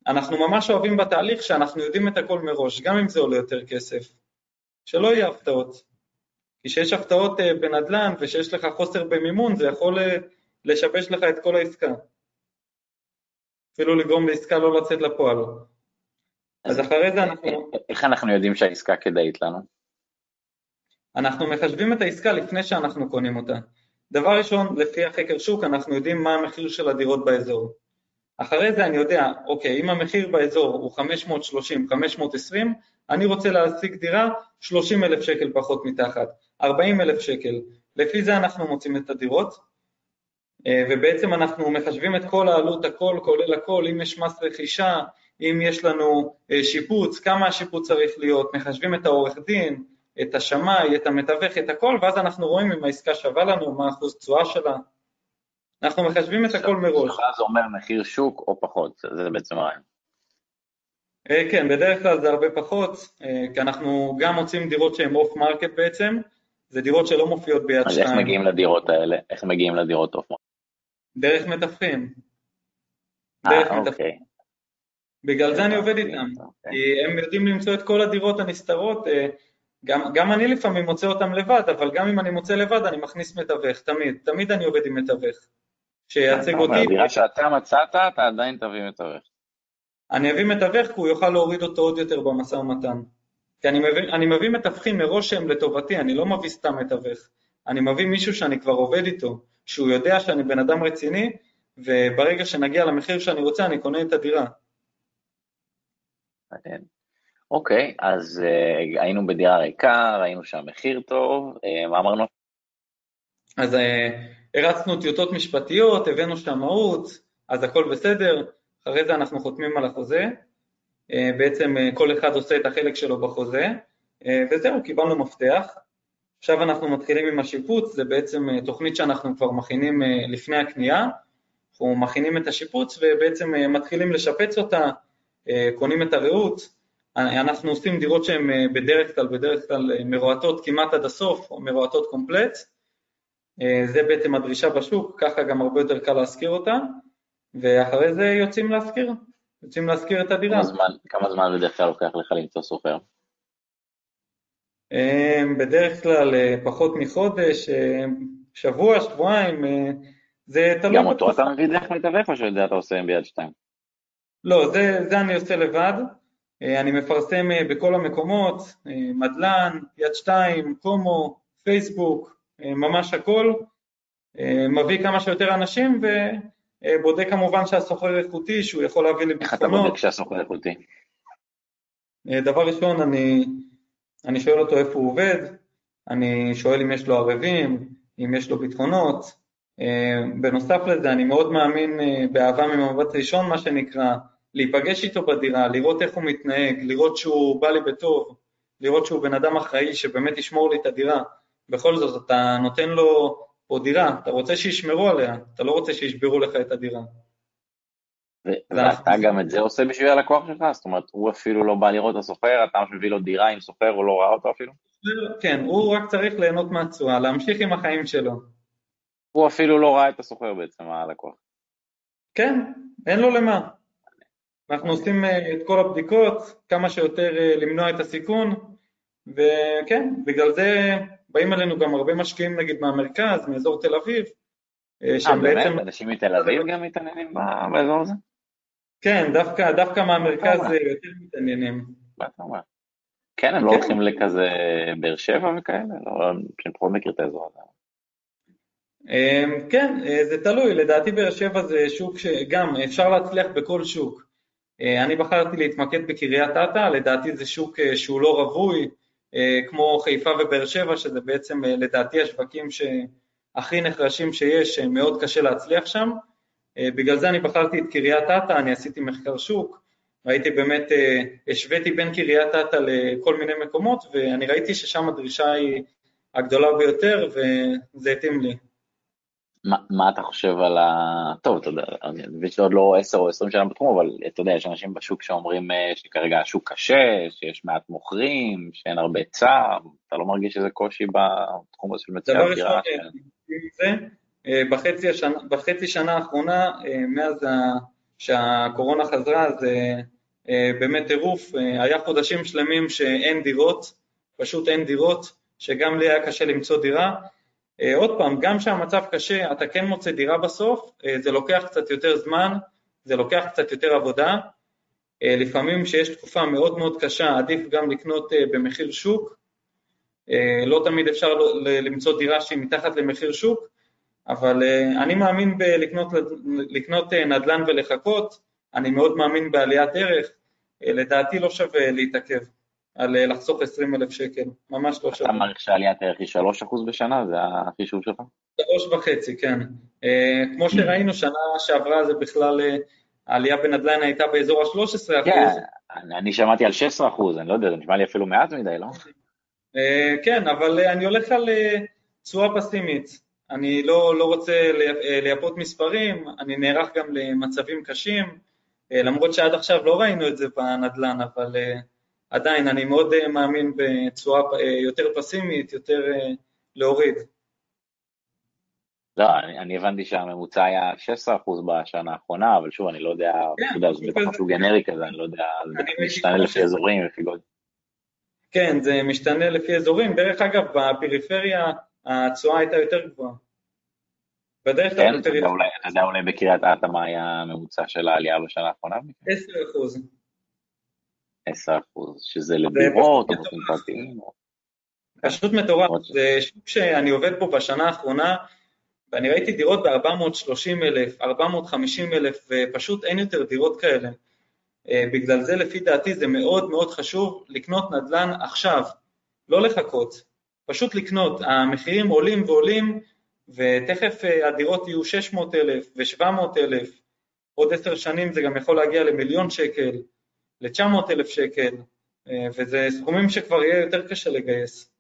אנחנו ממש אוהבים בתהליך שאנחנו יודעים את הכל מראש, גם אם זה עולה יותר כסף, שלא יהיה הפתעות. כי כשיש הפתעות אה, בנדל"ן ושיש לך חוסר במימון, זה יכול לשבש לך את כל העסקה. אפילו לגרום לעסקה לא לצאת לפועל. אז אחרי זה אנחנו... איך אנחנו יודעים שהעסקה כדאית לנו? אנחנו מחשבים את העסקה לפני שאנחנו קונים אותה. דבר ראשון, לפי החקר שוק אנחנו יודעים מה המחיר של הדירות באזור. אחרי זה אני יודע, אוקיי, אם המחיר באזור הוא 530, 520, אני רוצה להשיג דירה 30 אלף שקל פחות מתחת, 40 אלף שקל. לפי זה אנחנו מוצאים את הדירות, אה, ובעצם אנחנו מחשבים את כל העלות, הכל כולל הכל, אם יש מס רכישה, אם יש לנו אה, שיפוץ, כמה השיפוץ צריך להיות, מחשבים את העורך דין, את השמאי, את המתווך, את הכל, ואז אנחנו רואים אם העסקה שווה לנו, מה אחוז תשואה שלה. אנחנו מחשבים את הכל מראש. זה אומר מחיר שוק או פחות, זה בעצם הרעיון. אה, כן, בדרך כלל זה הרבה פחות, כי אנחנו גם מוצאים דירות שהן off market בעצם, זה דירות שלא מופיעות ביד שתיים. אז איך מגיעים לדירות האלה? איך מגיעים לדירות off market? דרך מתווכים. אה, דרך מתווכים. אוקיי. בגלל זה אני עובד איתם, אוקיי. כי הם יודעים למצוא את כל הדירות הנסתרות, אה, גם, גם אני לפעמים מוצא אותם לבד, אבל גם אם אני מוצא לבד אני מכניס מתווך, תמיד, תמיד אני עובד עם מתווך, שייצג אותי. בדירה שאתה מצאת, אתה עדיין תביא מתווך. אני אביא מתווך כי הוא יוכל להוריד אותו עוד יותר במשא ומתן. כי אני מביא, אני מביא מתווכים מראש שהם לטובתי, אני לא מביא סתם מתווך, אני מביא מישהו שאני כבר עובד איתו, שהוא יודע שאני בן אדם רציני, וברגע שנגיע למחיר שאני רוצה, אני קונה את הדירה. אוקיי, אז uh, היינו בדירה ריקה, ראינו שהמחיר טוב, uh, מה אמרנו? אז uh, הרצנו טיוטות משפטיות, הבאנו שמאות, אז הכל בסדר, אחרי זה אנחנו חותמים על החוזה, uh, בעצם uh, כל אחד עושה את החלק שלו בחוזה, uh, וזהו, קיבלנו מפתח, עכשיו אנחנו מתחילים עם השיפוץ, זה בעצם אה, תוכנית שאנחנו כבר מכינים אה, לפני הקנייה, אנחנו מכינים את השיפוץ ובעצם אה, מתחילים לשפץ אותה, קונים את הרעות, אנחנו עושים דירות שהן בדרך כלל, בדרך כלל מרועטות כמעט עד הסוף, או מרועטות קומפלט, זה בעצם הדרישה בשוק, ככה גם הרבה יותר קל להשכיר אותה, ואחרי זה יוצאים להשכיר, יוצאים להשכיר את הדירה. כמה זמן, כמה זמן בדרך כלל לוקח לך למצוא סוחר? בדרך כלל פחות מחודש, שבוע, שבועיים, זה תלוי. גם אותו אתה מביא דרך מתווך או שאת זה אתה עושה ביד שתיים? לא, זה, זה אני עושה לבד, אני מפרסם בכל המקומות, מדלן, יד שתיים, קומו, פייסבוק, ממש הכל, מביא כמה שיותר אנשים ובודק כמובן שהסוחר איכותי, שהוא יכול להביא לי ביטחונות. איך אתה בודק שהסוחר איכותי? דבר ראשון, אני, אני שואל אותו איפה הוא עובד, אני שואל אם יש לו ערבים, אם יש לו ביטחונות, בנוסף לזה אני מאוד מאמין באהבה ממבט ראשון מה שנקרא, להיפגש איתו בדירה, לראות איך הוא מתנהג, לראות שהוא בא לי בטוב, לראות שהוא בן אדם אחראי שבאמת ישמור לי את הדירה, בכל זאת אתה נותן לו פה דירה, אתה רוצה שישמרו עליה, אתה לא רוצה שישברו לך את הדירה. ואתה גם את זה עושה בשביל הלקוח שלך? זאת אומרת, הוא אפילו לא בא לראות את הסוחר, אתה מביא לו דירה עם סוחר, הוא לא ראה אותו אפילו? כן, הוא רק צריך ליהנות מהתשואה, להמשיך עם החיים שלו. הוא אפילו לא ראה את הסוחר בעצם, הלקוח. כן, אין לו למה. אנחנו עושים את כל הבדיקות, כמה שיותר למנוע את הסיכון, וכן, בגלל זה באים אלינו גם הרבה משקיעים נגיד מהמרכז, מאזור תל אביב, שהם בעצם... אה, באמת? אנשים מתל אביב גם מתעניינים באזור הזה? כן, דווקא, דווקא מהמרכז יותר מתעניינים. מה אתה אומר? כן, הם לא הולכים לכזה באר שבע וכאלה? לא, אני פחות מכיר את האזור הזה. כן, זה תלוי, לדעתי באר שבע זה שוק שגם אפשר להצליח בכל שוק. אני בחרתי להתמקד בקריית אתא, לדעתי זה שוק שהוא לא רווי, כמו חיפה ובאר שבע, שזה בעצם לדעתי השווקים שהכי נחרשים שיש, מאוד קשה להצליח שם. בגלל זה אני בחרתי את קריית אתא, אני עשיתי מחקר שוק, ראיתי באמת, השוויתי בין קריית אתא לכל מיני מקומות, ואני ראיתי ששם הדרישה היא הגדולה ביותר, וזה התאים לי. מה, מה אתה חושב על ה... טוב, אתה יודע, אני מבין שאתה עוד לא 10 או 20 שנה בתחום, אבל אתה יודע, יש אנשים בשוק שאומרים שכרגע השוק קשה, שיש מעט מוכרים, שאין הרבה היצע, אתה לא מרגיש איזה קושי בתחום הזה של מציאת דירה? בחצי, השנה, בחצי שנה האחרונה, מאז שהקורונה חזרה, זה באמת טירוף, היה חודשים שלמים שאין דירות, פשוט אין דירות, שגם לי היה קשה למצוא דירה, עוד פעם, גם כשהמצב קשה, אתה כן מוצא דירה בסוף, זה לוקח קצת יותר זמן, זה לוקח קצת יותר עבודה, לפעמים כשיש תקופה מאוד מאוד קשה, עדיף גם לקנות במחיר שוק, לא תמיד אפשר למצוא דירה שהיא מתחת למחיר שוק, אבל אני מאמין בלקנות נדל"ן ולחכות, אני מאוד מאמין בעליית ערך, לדעתי לא שווה להתעכב. על לחסוך 20 אלף שקל, ממש לא שווה. אתה מעריך שעליית הערך היא 3% בשנה? זה החישוב שלך? 3.5, כן. כמו שראינו, שנה שעברה זה בכלל, העלייה בנדל"ן הייתה באזור ה-13%. כן, אני שמעתי על 16%, אני לא יודע, זה נשמע לי אפילו מעט מדי, לא? כן, אבל אני הולך על תשואה פסימית. אני לא, לא רוצה לייפות מספרים, אני נערך גם למצבים קשים, למרות שעד עכשיו לא ראינו את זה בנדל"ן, אבל... עדיין אני מאוד מאמין בצורה יותר פסימית, יותר להוריד. לא, אני, אני הבנתי שהממוצע היה 16% בשנה האחרונה, אבל שוב, אני לא יודע, כן, אתה יודע, זה בטח משהו גנרי כזה, אני לא יודע, זה משתנה לפי אזורים, לפי גודל. כן, זה משתנה לפי אזורים. דרך אגב, בפריפריה התשואה הייתה יותר גבוהה. בדרך כלל כן, אתה יודע אולי בקריית אתא מה היה הממוצע של העלייה בשנה האחרונה? 10%. 10 אחוז, שזה לדירות או באופן פרטיים? פשוט מטורף, זה שוק שאני עובד בו בשנה האחרונה, ואני ראיתי דירות ב-430 אלף, 450 אלף, ופשוט אין יותר דירות כאלה. בגלל זה לפי דעתי זה מאוד מאוד חשוב לקנות נדל"ן עכשיו, לא לחכות, פשוט לקנות, המחירים עולים ועולים, ותכף הדירות יהיו 600 אלף ו-700 אלף, עוד עשר שנים זה גם יכול להגיע למיליון שקל, ל-900 אלף שקל, וזה סכומים שכבר יהיה יותר קשה לגייס.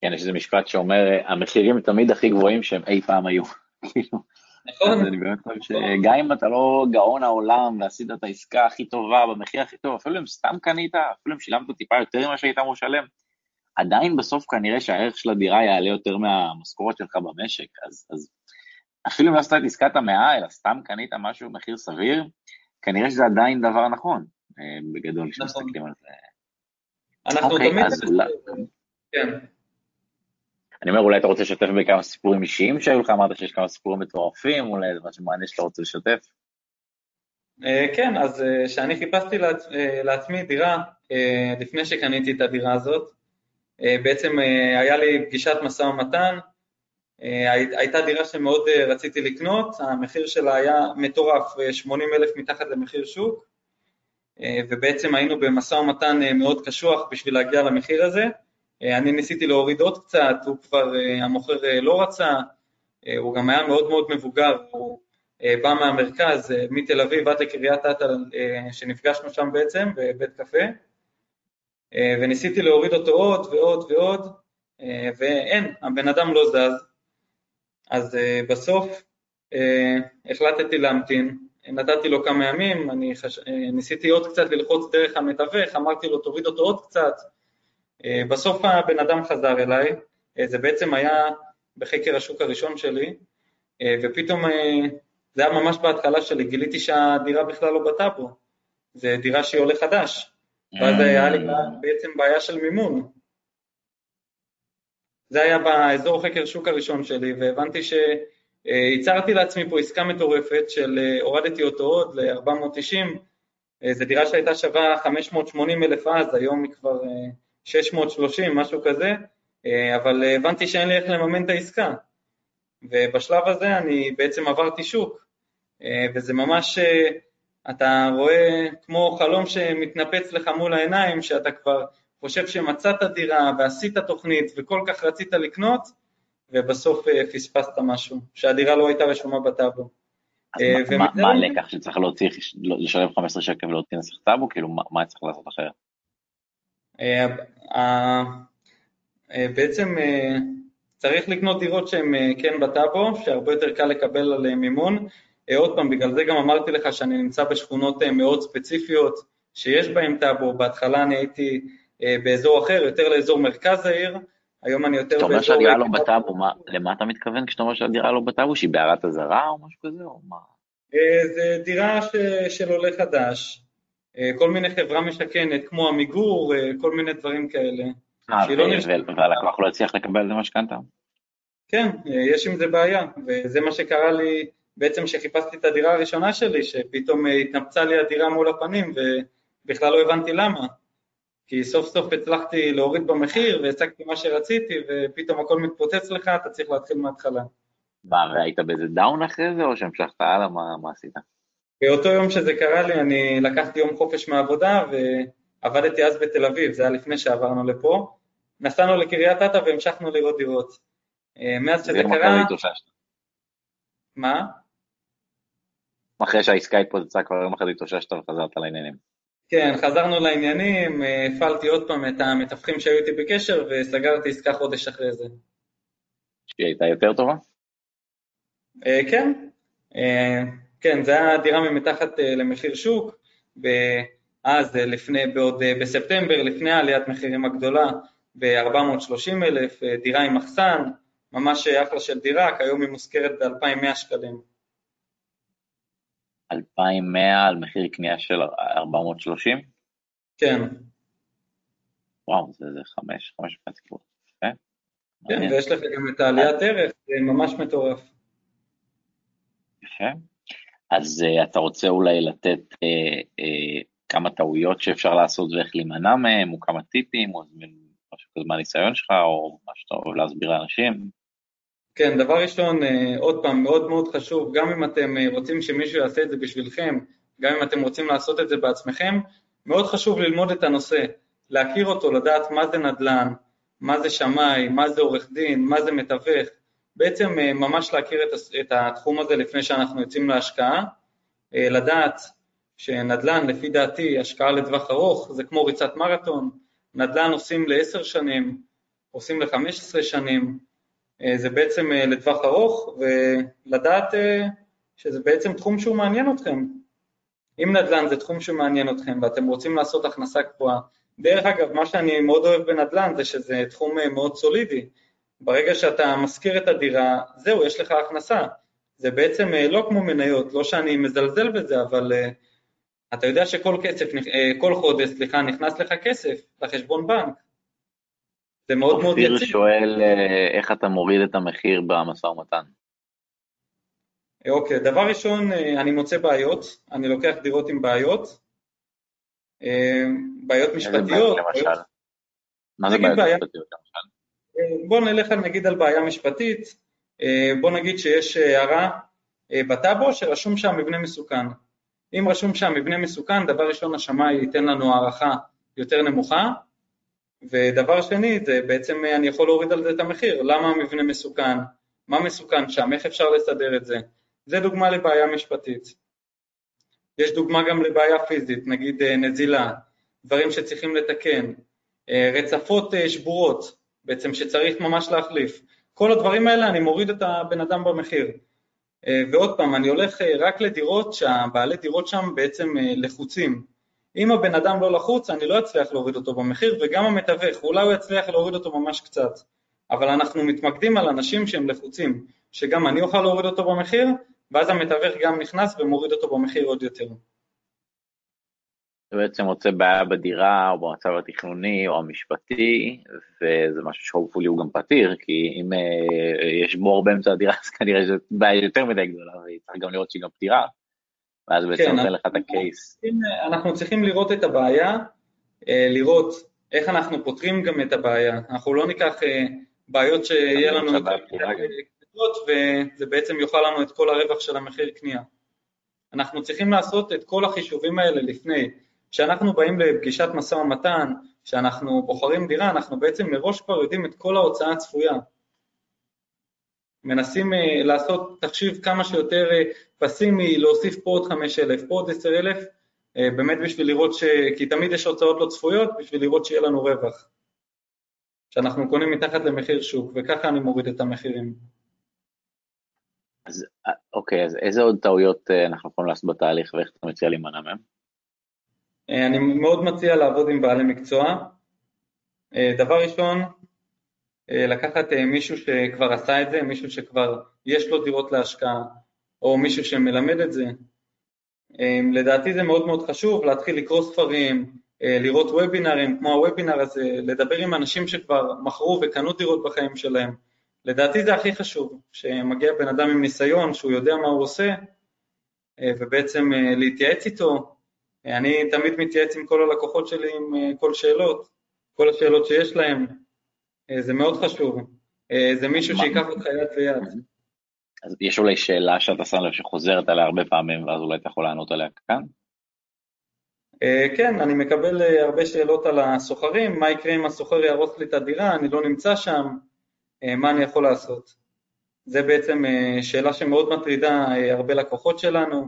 כן, יש איזה משפט שאומר, המחירים תמיד הכי גבוהים שהם אי פעם היו. כאילו, נכון. אני באמת חושב שגם אם אתה לא גאון העולם ועשית את העסקה הכי טובה במחיר הכי טוב, אפילו אם סתם קנית, אפילו אם שילמת טיפה יותר ממה שהיית אמור לשלם, עדיין בסוף כנראה שהערך של הדירה יעלה יותר מהמשכורת שלך במשק, אז, אז אפילו אם לא עשית את עסקת המאה, אלא סתם קנית משהו במחיר סביר, כנראה שזה עדיין דבר נכון, אה, בגדול, כשמסתכלים נכון. על זה. אנחנו אוקיי, תמיד... כן. אני אומר, אולי אתה רוצה לשתף בכמה סיפורים אישיים שהיו לך, אמרת שיש כמה סיפורים מטורפים, אולי זה משהו מעניין שאתה רוצה לשתף. אה, כן, אז כשאני חיפשתי לעצמי דירה, לפני שקניתי את הדירה הזאת, אה, בעצם אה, היה לי פגישת משא ומתן, אה, הייתה דירה שמאוד רציתי לקנות, המחיר שלה היה מטורף, 80 אלף מתחת למחיר שוק, ובעצם היינו במשא ומתן מאוד קשוח בשביל להגיע למחיר הזה. אני ניסיתי להוריד עוד קצת, הוא כבר, המוכר לא רצה, הוא גם היה מאוד מאוד מבוגר, הוא בא מהמרכז, מתל אביב עד לקריית אתא, שנפגשנו שם בעצם, בבית קפה. אה, וניסיתי להוריד אותו עוד ועוד ועוד, אה, ואין, הבן אדם לא זז. אז אה, בסוף החלטתי להמתין, נתתי לו כמה ימים, אני חש... ניסיתי עוד קצת ללחוץ דרך המתווך, אמרתי לו תוריד אותו עוד קצת, בסוף הבן אדם חזר אליי, זה בעצם היה בחקר השוק הראשון שלי, ופתאום זה היה ממש בהתחלה שלי, גיליתי שהדירה בכלל לא בטאבו, זה דירה שהיא עולה חדש, ואז היה לי אה. בעצם בעיה של מימון. זה היה באזור חקר שוק הראשון שלי, והבנתי שהצהרתי לעצמי פה עסקה מטורפת של אה, הורדתי אותו עוד ל-490, אה, זו דירה שהייתה שווה 580 אלף אז, היום היא כבר 630, משהו כזה, אבל הבנתי שאין לי איך לממן את העסקה. ובשלב הזה אני בעצם עברתי שוק, וזה ממש אתה רואה כמו חלום שמתנפץ לך מול העיניים, שאתה כבר חושב שמצאת דירה ועשית תוכנית וכל כך רצית לקנות, ובסוף אה, פספסת משהו, שהדירה לא הייתה רשומה בטאבו. אז אה, מה הלקח שצריך להוציא, לשלם 15 שקל ולהוציא נסח טאבו? כאילו, מה צריך לעשות אחרת? אה, בעצם צריך לקנות דירות שהן כן בטאבו, שהרבה יותר קל לקבל עליהן מימון. אה, עוד פעם, בגלל זה גם אמרתי לך שאני נמצא בשכונות אה, מאוד ספציפיות שיש בהן טאבו, בהתחלה אני הייתי אה, באזור אחר, יותר לאזור מרכז העיר, היום אני יותר באזור... כשאתה אומר שהדירה לא בטאבו, למה אתה מתכוון כשאתה אומר שהדירה לא בטאבו? שהיא בהערת אזהרה או משהו כזה, או מה? זה דירה ש... של עולה חדש, כל מיני חברה משכנת, כמו עמיגור, כל מיני דברים כאלה. אה, לא והלקוח לא הצליח לקבל את המשכנתה? כן, יש עם זה בעיה, וזה מה שקרה לי בעצם כשחיפשתי את הדירה הראשונה שלי, שפתאום אה, התנפצה לי הדירה מול הפנים ובכלל לא הבנתי למה. כי סוף סוף הצלחתי להוריד במחיר והצגתי מה שרציתי ופתאום הכל מתפוצץ לך, אתה צריך להתחיל מההתחלה. מה, והיית באיזה דאון אחרי זה או שהמשכת הלאה? מה, מה עשית? באותו יום שזה קרה לי אני לקחתי יום חופש מהעבודה ועבדתי אז בתל אביב, זה היה לפני שעברנו לפה. נסענו לקריית אתא והמשכנו לראות דירות. אה, מאז שזה קרה... מה? אחרי שהעסקה התפוצצה כבר יום אחד התאוששת וחזרת לעניינים. כן, חזרנו לעניינים, אה, הפעלתי עוד פעם את המתווכים שהיו איתי בקשר וסגרתי עסקה חודש אחרי זה. שהיא הייתה יותר טובה? אה, כן, אה, כן, זה היה דירה ממתחת למחיר שוק, ואז לפני, בעוד בספטמבר, לפני עליית מחירים הגדולה, ב-430 אלף, דירה עם מחסן, ממש אחלה של דירה, כיום היא מושכרת ב-2,100 שקלים. 2,100 על מחיר קנייה של 430? כן. וואו, זה, זה חמש, חמש וחצי קבוצות. כן, כן ויש לך גם את העליית ערך, זה ממש מטורף. יפה. אז uh, אתה רוצה אולי לתת uh, uh, כמה טעויות שאפשר לעשות ואיך להימנע מהם, או כמה טיפים, או משהו כזה מהניסיון שלך, או מה שאתה אוהב להסביר לאנשים? כן, דבר ראשון, אה, עוד פעם, מאוד מאוד חשוב, גם אם אתם אה, רוצים שמישהו יעשה את זה בשבילכם, גם אם אתם רוצים לעשות את זה בעצמכם, מאוד חשוב ללמוד את הנושא, להכיר אותו, לדעת מה זה נדל"ן, מה זה שמאי, מה זה עורך דין, מה זה מתווך, בעצם אה, ממש להכיר את התחום הזה לפני שאנחנו יוצאים להשקעה, לדעת שנדל"ן, לפי דעתי, השקעה לטווח ארוך, זה כמו ריצת מרתון, נדל"ן עושים לעשר שנים, עושים לחמש עשרה שנים, זה בעצם לטווח ארוך, ולדעת שזה בעצם תחום שהוא מעניין אתכם. אם נדל"ן זה תחום שמעניין אתכם ואתם רוצים לעשות הכנסה קבועה, דרך אגב, מה שאני מאוד אוהב בנדל"ן זה שזה תחום מאוד סולידי. ברגע שאתה משכיר את הדירה, זהו, יש לך הכנסה. זה בעצם לא כמו מניות, לא שאני מזלזל בזה, אבל אתה יודע שכל כסף, כל חודש, סליחה, נכנס לך כסף לחשבון בנק. זה מאוד מאוד יציב. אופיר שואל איך אתה מוריד את המחיר במשא ומתן. אוקיי, דבר ראשון, אני מוצא בעיות, אני לוקח דירות עם בעיות, בעיות משפטיות. למשל? מה זה בעיות משפטיות למשל? בוא נלך נגיד על בעיה משפטית, בוא נגיד שיש הערה בטאבו שרשום שם מבנה מסוכן. אם רשום שם מבנה מסוכן, דבר ראשון השמאי ייתן לנו הערכה יותר נמוכה, ודבר שני, זה בעצם אני יכול להוריד על זה את המחיר, למה המבנה מסוכן, מה מסוכן שם, איך אפשר לסדר את זה. זה דוגמה לבעיה משפטית. יש דוגמה גם לבעיה פיזית, נגיד נזילה, דברים שצריכים לתקן, רצפות שבורות, בעצם שצריך ממש להחליף. כל הדברים האלה אני מוריד את הבן אדם במחיר. ועוד פעם, אני הולך רק לדירות שהבעלי דירות שם בעצם לחוצים. אם הבן אדם לא לחוץ, אני לא אצליח להוריד אותו במחיר, וגם המתווך, אולי הוא יצליח להוריד אותו ממש קצת. אבל אנחנו מתמקדים על אנשים שהם לחוצים, שגם אני אוכל להוריד אותו במחיר, ואז המתווך גם נכנס ומוריד אותו במחיר עוד יותר. אתה בעצם רוצה בעיה בדירה או במצב התכנוני או המשפטי, וזה משהו שהופולי הוא גם פתיר, כי אם uh, יש בור באמצע הדירה, אז כנראה שזו בעיה יותר מדי גדולה, וצריך גם לראות שהיא גם פתירה, ואז בעצם כן, נותן לך את הקייס. אנחנו צריכים לראות את הבעיה, לראות איך אנחנו פותרים גם את הבעיה. אנחנו לא ניקח בעיות שיהיה לנו יותר וזה בעצם יאכל לנו את כל הרווח של המחיר קנייה. אנחנו צריכים לעשות את כל החישובים האלה לפני. כשאנחנו באים לפגישת משא ומתן, כשאנחנו בוחרים דירה, אנחנו בעצם מראש כבר יודעים את כל ההוצאה הצפויה. מנסים uh, לעשות תחשיב כמה שיותר פסימי, להוסיף פה עוד 5,000, פה עוד 10,000, uh, באמת בשביל לראות ש... כי תמיד יש הוצאות לא צפויות, בשביל לראות שיהיה לנו רווח. שאנחנו קונים מתחת למחיר שוק, וככה אני מוריד את המחירים. אז אוקיי, אז איזה עוד טעויות אנחנו יכולים לעשות בתהליך ואיך אתה מציע להימנע מהם? אני מאוד מציע לעבוד עם בעלי מקצוע. דבר ראשון, לקחת מישהו שכבר עשה את זה, מישהו שכבר יש לו דירות להשקעה, או מישהו שמלמד את זה. לדעתי זה מאוד מאוד חשוב להתחיל לקרוא ספרים, לראות וובינרים כמו הוובינר הזה, לדבר עם אנשים שכבר מכרו וקנו דירות בחיים שלהם. לדעתי זה הכי חשוב, שמגיע בן אדם עם ניסיון, שהוא יודע מה הוא עושה, ובעצם להתייעץ איתו. אני תמיד מתייעץ עם כל הלקוחות שלי עם כל שאלות, כל השאלות שיש להם, זה מאוד חשוב, זה מישהו שיקח אותך יד ביד. אז יש אולי שאלה שאתה שם לב שחוזרת עליה הרבה פעמים, ואז אולי אתה יכול לענות עליה כאן? כן, אני מקבל הרבה שאלות על הסוחרים, מה יקרה אם הסוחר יהרוס לי את הדירה, אני לא נמצא שם, מה אני יכול לעשות? זה בעצם שאלה שמאוד מטרידה הרבה לקוחות שלנו,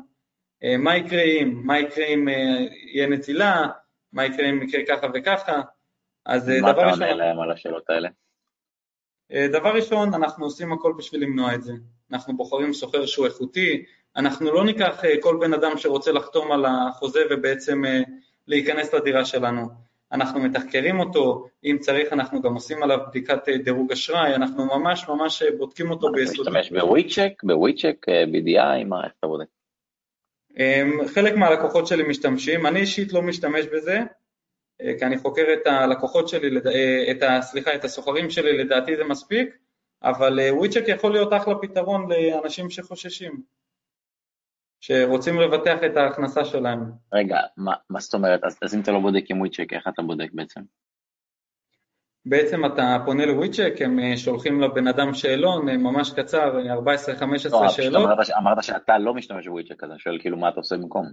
מה יקרה אם, מה יקרה אם יהיה נצילה, מה יקרה אם יקרה ככה וככה, אז דבר ראשון... מה אתה עונה להם על השאלות האלה? דבר ראשון, אנחנו עושים הכל בשביל למנוע את זה. אנחנו בוחרים סוחר שהוא איכותי, אנחנו לא ניקח כל בן אדם שרוצה לחתום על החוזה ובעצם להיכנס לדירה שלנו. אנחנו מתחקרים אותו, אם צריך אנחנו גם עושים עליו בדיקת דירוג אשראי, אנחנו ממש ממש בודקים אותו ביסודות. אתה משתמש בוויצ'ק, בוויצ'ק, BDI, מה, איך אתה בודק? חלק מהלקוחות שלי משתמשים, אני אישית לא משתמש בזה, כי אני חוקר את הלקוחות שלי, את ה, סליחה, את הסוחרים שלי, לדעתי זה מספיק, אבל וויצ'ק יכול להיות אחלה פתרון לאנשים שחוששים, שרוצים לבטח את ההכנסה שלהם. רגע, מה, מה זאת אומרת? אז, אז אם אתה לא בודק עם וויצ'ק, איך אתה בודק בעצם? בעצם אתה פונה לוויצ'ק, הם שולחים לבן אדם שאלון ממש קצר, 14-15 לא, שאלות. אמרת, אמרת שאתה לא משתמש בוויצ'ק, אז אני שואל כאילו מה אתה עושה במקום.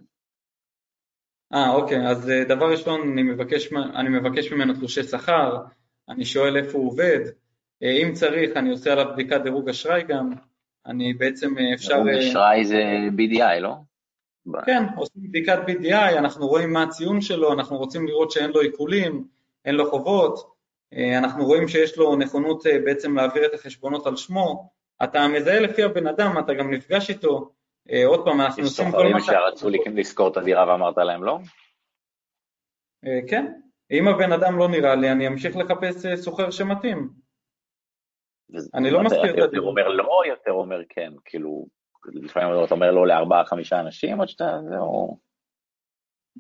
אה, אוקיי, אז דבר ראשון, אני מבקש, אני מבקש ממנו תלושי שכר, אני שואל איפה הוא עובד, אם צריך, אני עושה עליו בדיקת דירוג אשראי גם, אני בעצם אפשר... דירוג אשראי זה BDI, לא? כן, עושים בדיקת BDI, אנחנו רואים מה הציון שלו, אנחנו רוצים לראות שאין לו עיקולים, אין לו חובות, אנחנו רואים שיש לו נכונות בעצם להעביר את החשבונות על שמו, אתה מזהה לפי הבן אדם, אתה גם נפגש איתו, עוד פעם, אנחנו עושים כל מה. יש סוחרים שרצו לשכור את הדירה ואמרת להם לא? כן, אם הבן אדם לא נראה לי, אני אמשיך לחפש סוחר שמתאים. אני לא מסתיר את הדירה. יותר אומר לא, יותר אומר כן, כאילו, לפעמים אתה אומר לא לארבעה, חמישה אנשים, או שאתה, זהו...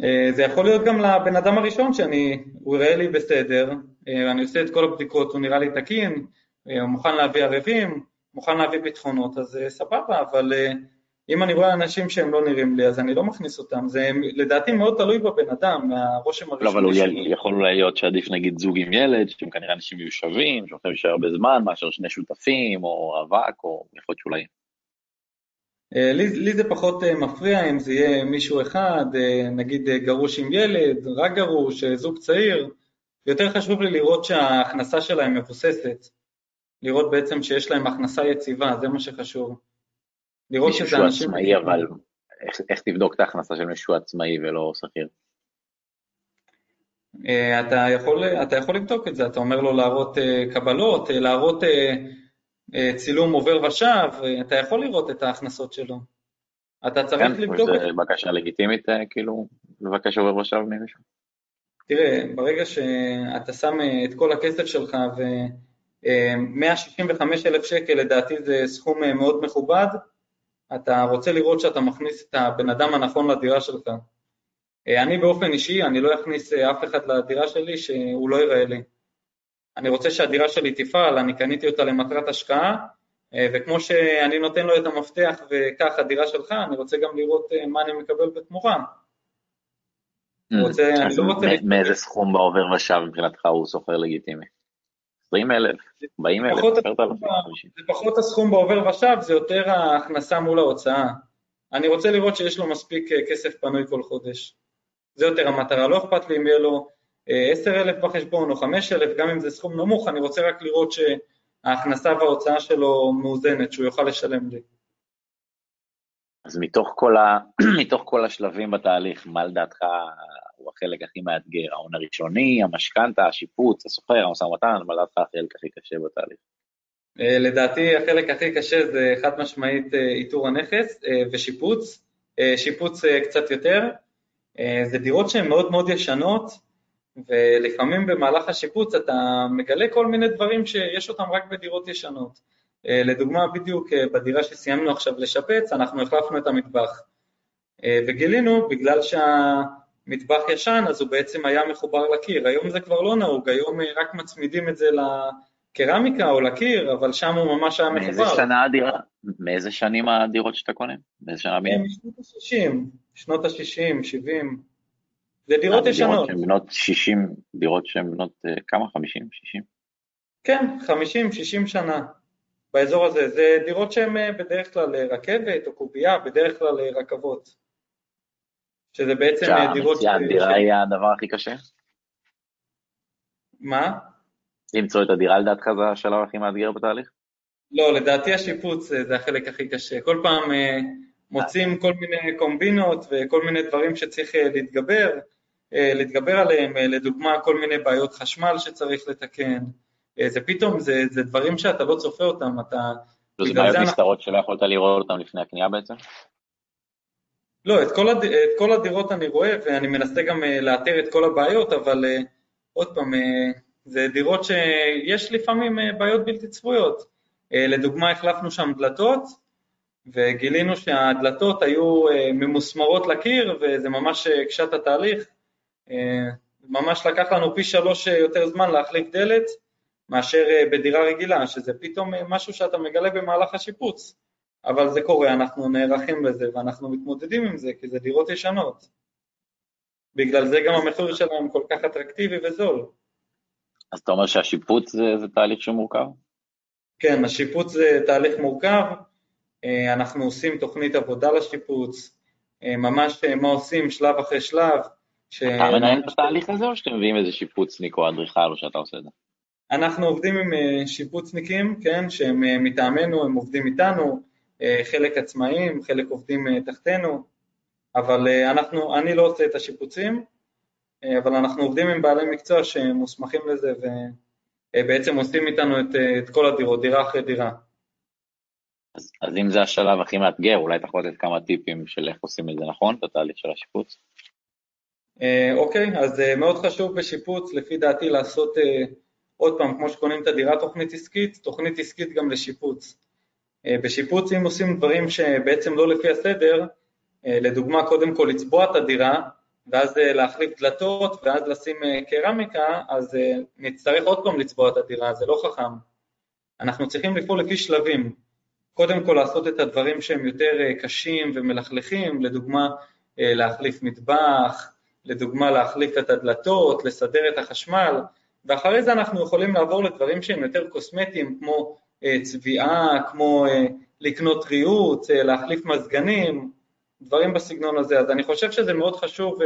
אה, זה יכול להיות גם לבן אדם הראשון שאני, הוא יראה לי בסדר, אה, אני עושה את כל הבדיקות, הוא נראה לי תקין, אה, הוא מוכן להביא ערבים, מוכן להביא ביטחונות, אז סבבה, אבל אם אני רואה אנשים שהם לא נראים לי, אז אני לא מכניס אותם, זה לדעתי מאוד תלוי בבן אדם, מהרושם הראשוני לא, אבל הוא יכול אולי להיות שעדיף נגיד זוג עם ילד, שהם כנראה אנשים מיושבים, שהולכים להישאר הרבה זמן, מאשר שני שותפים, או רווק, או יכול להיות שאולי אה, לי, לי זה פחות אה, מפריע אם זה יהיה מישהו אחד, אה, נגיד גרוש עם ילד, רק גרוש, זוג צעיר, יותר חשוב לי לראות שההכנסה שלהם מבוססת, לראות בעצם שיש להם הכנסה יציבה, זה מה שחשוב. לראות שזה אנשים... עצמאי, אבל איך, איך תבדוק את ההכנסה של מישהו עצמאי ולא שכיר? אתה יכול, אתה יכול לבדוק את זה, אתה אומר לו להראות קבלות, להראות אה, צילום עובר ושב, אה, אתה יכול לראות את ההכנסות שלו. אתה צריך כן, לבדוק את זה. בקשה לגיטימית, אה, כאילו, לבקש עובר ושב ממישהו? תראה, ברגע שאתה שם את כל הכסף שלך ו-165 אלף שקל לדעתי זה סכום מאוד מכובד, אתה רוצה לראות שאתה מכניס את הבן אדם הנכון לדירה שלך. אני באופן אישי, אני לא אכניס אף אחד לדירה שלי שהוא לא יראה לי. אני רוצה שהדירה שלי תפעל, אני קניתי אותה למטרת השקעה, אה, וכמו שאני נותן לו את המפתח וכך הדירה שלך, אני רוצה גם לראות אה, מה אני מקבל בתמורה. Mm. לא מאיזה סכום בעובר ושב מבחינתך הוא סוחר לגיטימי? 20 אלף, 40 אלף, 10,000, זה פחות הסכום בעובר ושב, זה יותר ההכנסה מול ההוצאה. אני רוצה לראות שיש לו מספיק אה, כסף פנוי כל חודש. זה יותר המטרה, לא אכפת לי אם יהיה לו 10,000 בחשבון או 5,000, גם אם זה סכום נמוך, אני רוצה רק לראות שההכנסה וההוצאה שלו מאוזנת, שהוא יוכל לשלם לי. אז מתוך כל, ה... מתוך כל השלבים בתהליך, מה לדעתך הוא החלק הכי מאתגר? ההון הראשוני, המשכנתה, השיפוץ, הסוחר, המשא ומתן, מה לדעתך החלק הכי קשה בתהליך? אה, לדעתי החלק הכי קשה זה חד משמעית אה, איתור הנכס אה, ושיפוץ, שיפוץ קצת יותר, זה דירות שהן מאוד מאוד ישנות, ולפעמים במהלך השיפוץ אתה מגלה כל מיני דברים שיש אותם רק בדירות ישנות. לדוגמה, בדיוק בדירה שסיימנו עכשיו לשפץ, אנחנו החלפנו את המטבח. וגילינו, בגלל שהמטבח ישן, אז הוא בעצם היה מחובר לקיר. היום זה כבר לא נהוג, היום רק מצמידים את זה לקרמיקה או לקיר, אבל שם הוא ממש היה מחובר. מאיזה שנה הדירה? מאיזה שנים הדירות שאתה קונה? מאיזה שנה? משנות ה-60, שנות ה-60, 70. זה דירות ישנות. דירות שהן בנות 60, דירות שהן בנות אה, כמה? 50? 60? כן, 50, 60 שנה באזור הזה. זה דירות שהן אה, בדרך כלל אה, רכבת או קובייה, בדרך כלל רכבות. שזה בעצם דירות... שהמציאה היא הדבר הכי קשה? מה? למצוא את הדירה לדעתך זה השלב הכי מאתגר בתהליך? לא, לדעתי השיפוץ זה החלק הכי קשה. כל פעם מוצאים כל מיני קומבינות וכל מיני דברים שצריך להתגבר. אה, להתגבר עליהם, אה, לדוגמה כל מיני בעיות חשמל שצריך לתקן, אה, זה פתאום, זה, זה דברים שאתה לא צופה אותם, אתה... זה בעיות נסתרות שלא יכולת לראות אותם לפני הקנייה בעצם? לא, את כל, הד... את כל הדירות אני רואה ואני מנסה גם לאתר את כל הבעיות, אבל עוד פעם, זה דירות שיש לפעמים בעיות בלתי צפויות. לדוגמה, החלפנו שם דלתות, וגילינו שהדלתות היו ממוסמרות לקיר, וזה ממש הקשה את התהליך. אה, ממש לקח לנו פי שלוש אה, יותר זמן להחליף דלת מאשר אה, בדירה רגילה, שזה פתאום משהו שאתה מגלה במהלך השיפוץ, אבל זה קורה, אנחנו נערכים לזה ואנחנו מתמודדים עם זה, כי זה דירות ישנות. בגלל זה גם המחיר שלהם כל כך אטרקטיבי וזול. אז אתה אומר שהשיפוץ זה, זה תהליך שמורכב? כן, השיפוץ זה תהליך מורכב, אנחנו עושים תוכנית עבודה לשיפוץ, ממש מה עושים שלב אחרי שלב, ש... אתה מנהל את התהליך הזה או שאתם מביאים איזה שיפוצניק או אדריכל או שאתה עושה את זה? אנחנו עובדים עם אה, שיפוצניקים, כן, שהם אה, מטעמנו, הם עובדים איתנו, אה, חלק עצמאיים, חלק עובדים תחתנו, אבל אנחנו, אני לא עושה את השיפוצים, אבל אנחנו עובדים עם בעלי מקצוע שמוסמכים לזה בעצם עושים איתנו את, את כל הדירות, דירה אחרי דירה. אז, אז אם זה השלב הכי מאתגר, אולי אתה יכול לתת כמה טיפים של איך עושים את זה נכון, את התהליך של השיפוץ? אוקיי, אז מאוד חשוב בשיפוץ, לפי דעתי, לעשות, עוד פעם, כמו שקונים את הדירה תוכנית עסקית, תוכנית עסקית גם לשיפוץ. בשיפוץ, אם עושים דברים שבעצם לא לפי הסדר, לדוגמה, קודם כל לצבוע את הדירה, ואז להחליף דלתות, ואז לשים קרמיקה, אז נצטרך עוד פעם לצבוע את הדירה, זה לא חכם. אנחנו צריכים לפעול לפי שלבים. קודם כל לעשות את הדברים שהם יותר קשים ומלכלכים, לדוגמה להחליף מטבח, לדוגמה להחליף את הדלתות, לסדר את החשמל, ואחרי זה אנחנו יכולים לעבור לדברים שהם יותר קוסמטיים, כמו צביעה, כמו לקנות ריהוט, להחליף מזגנים, דברים בסגנון הזה. אז אני חושב שזה מאוד חשוב,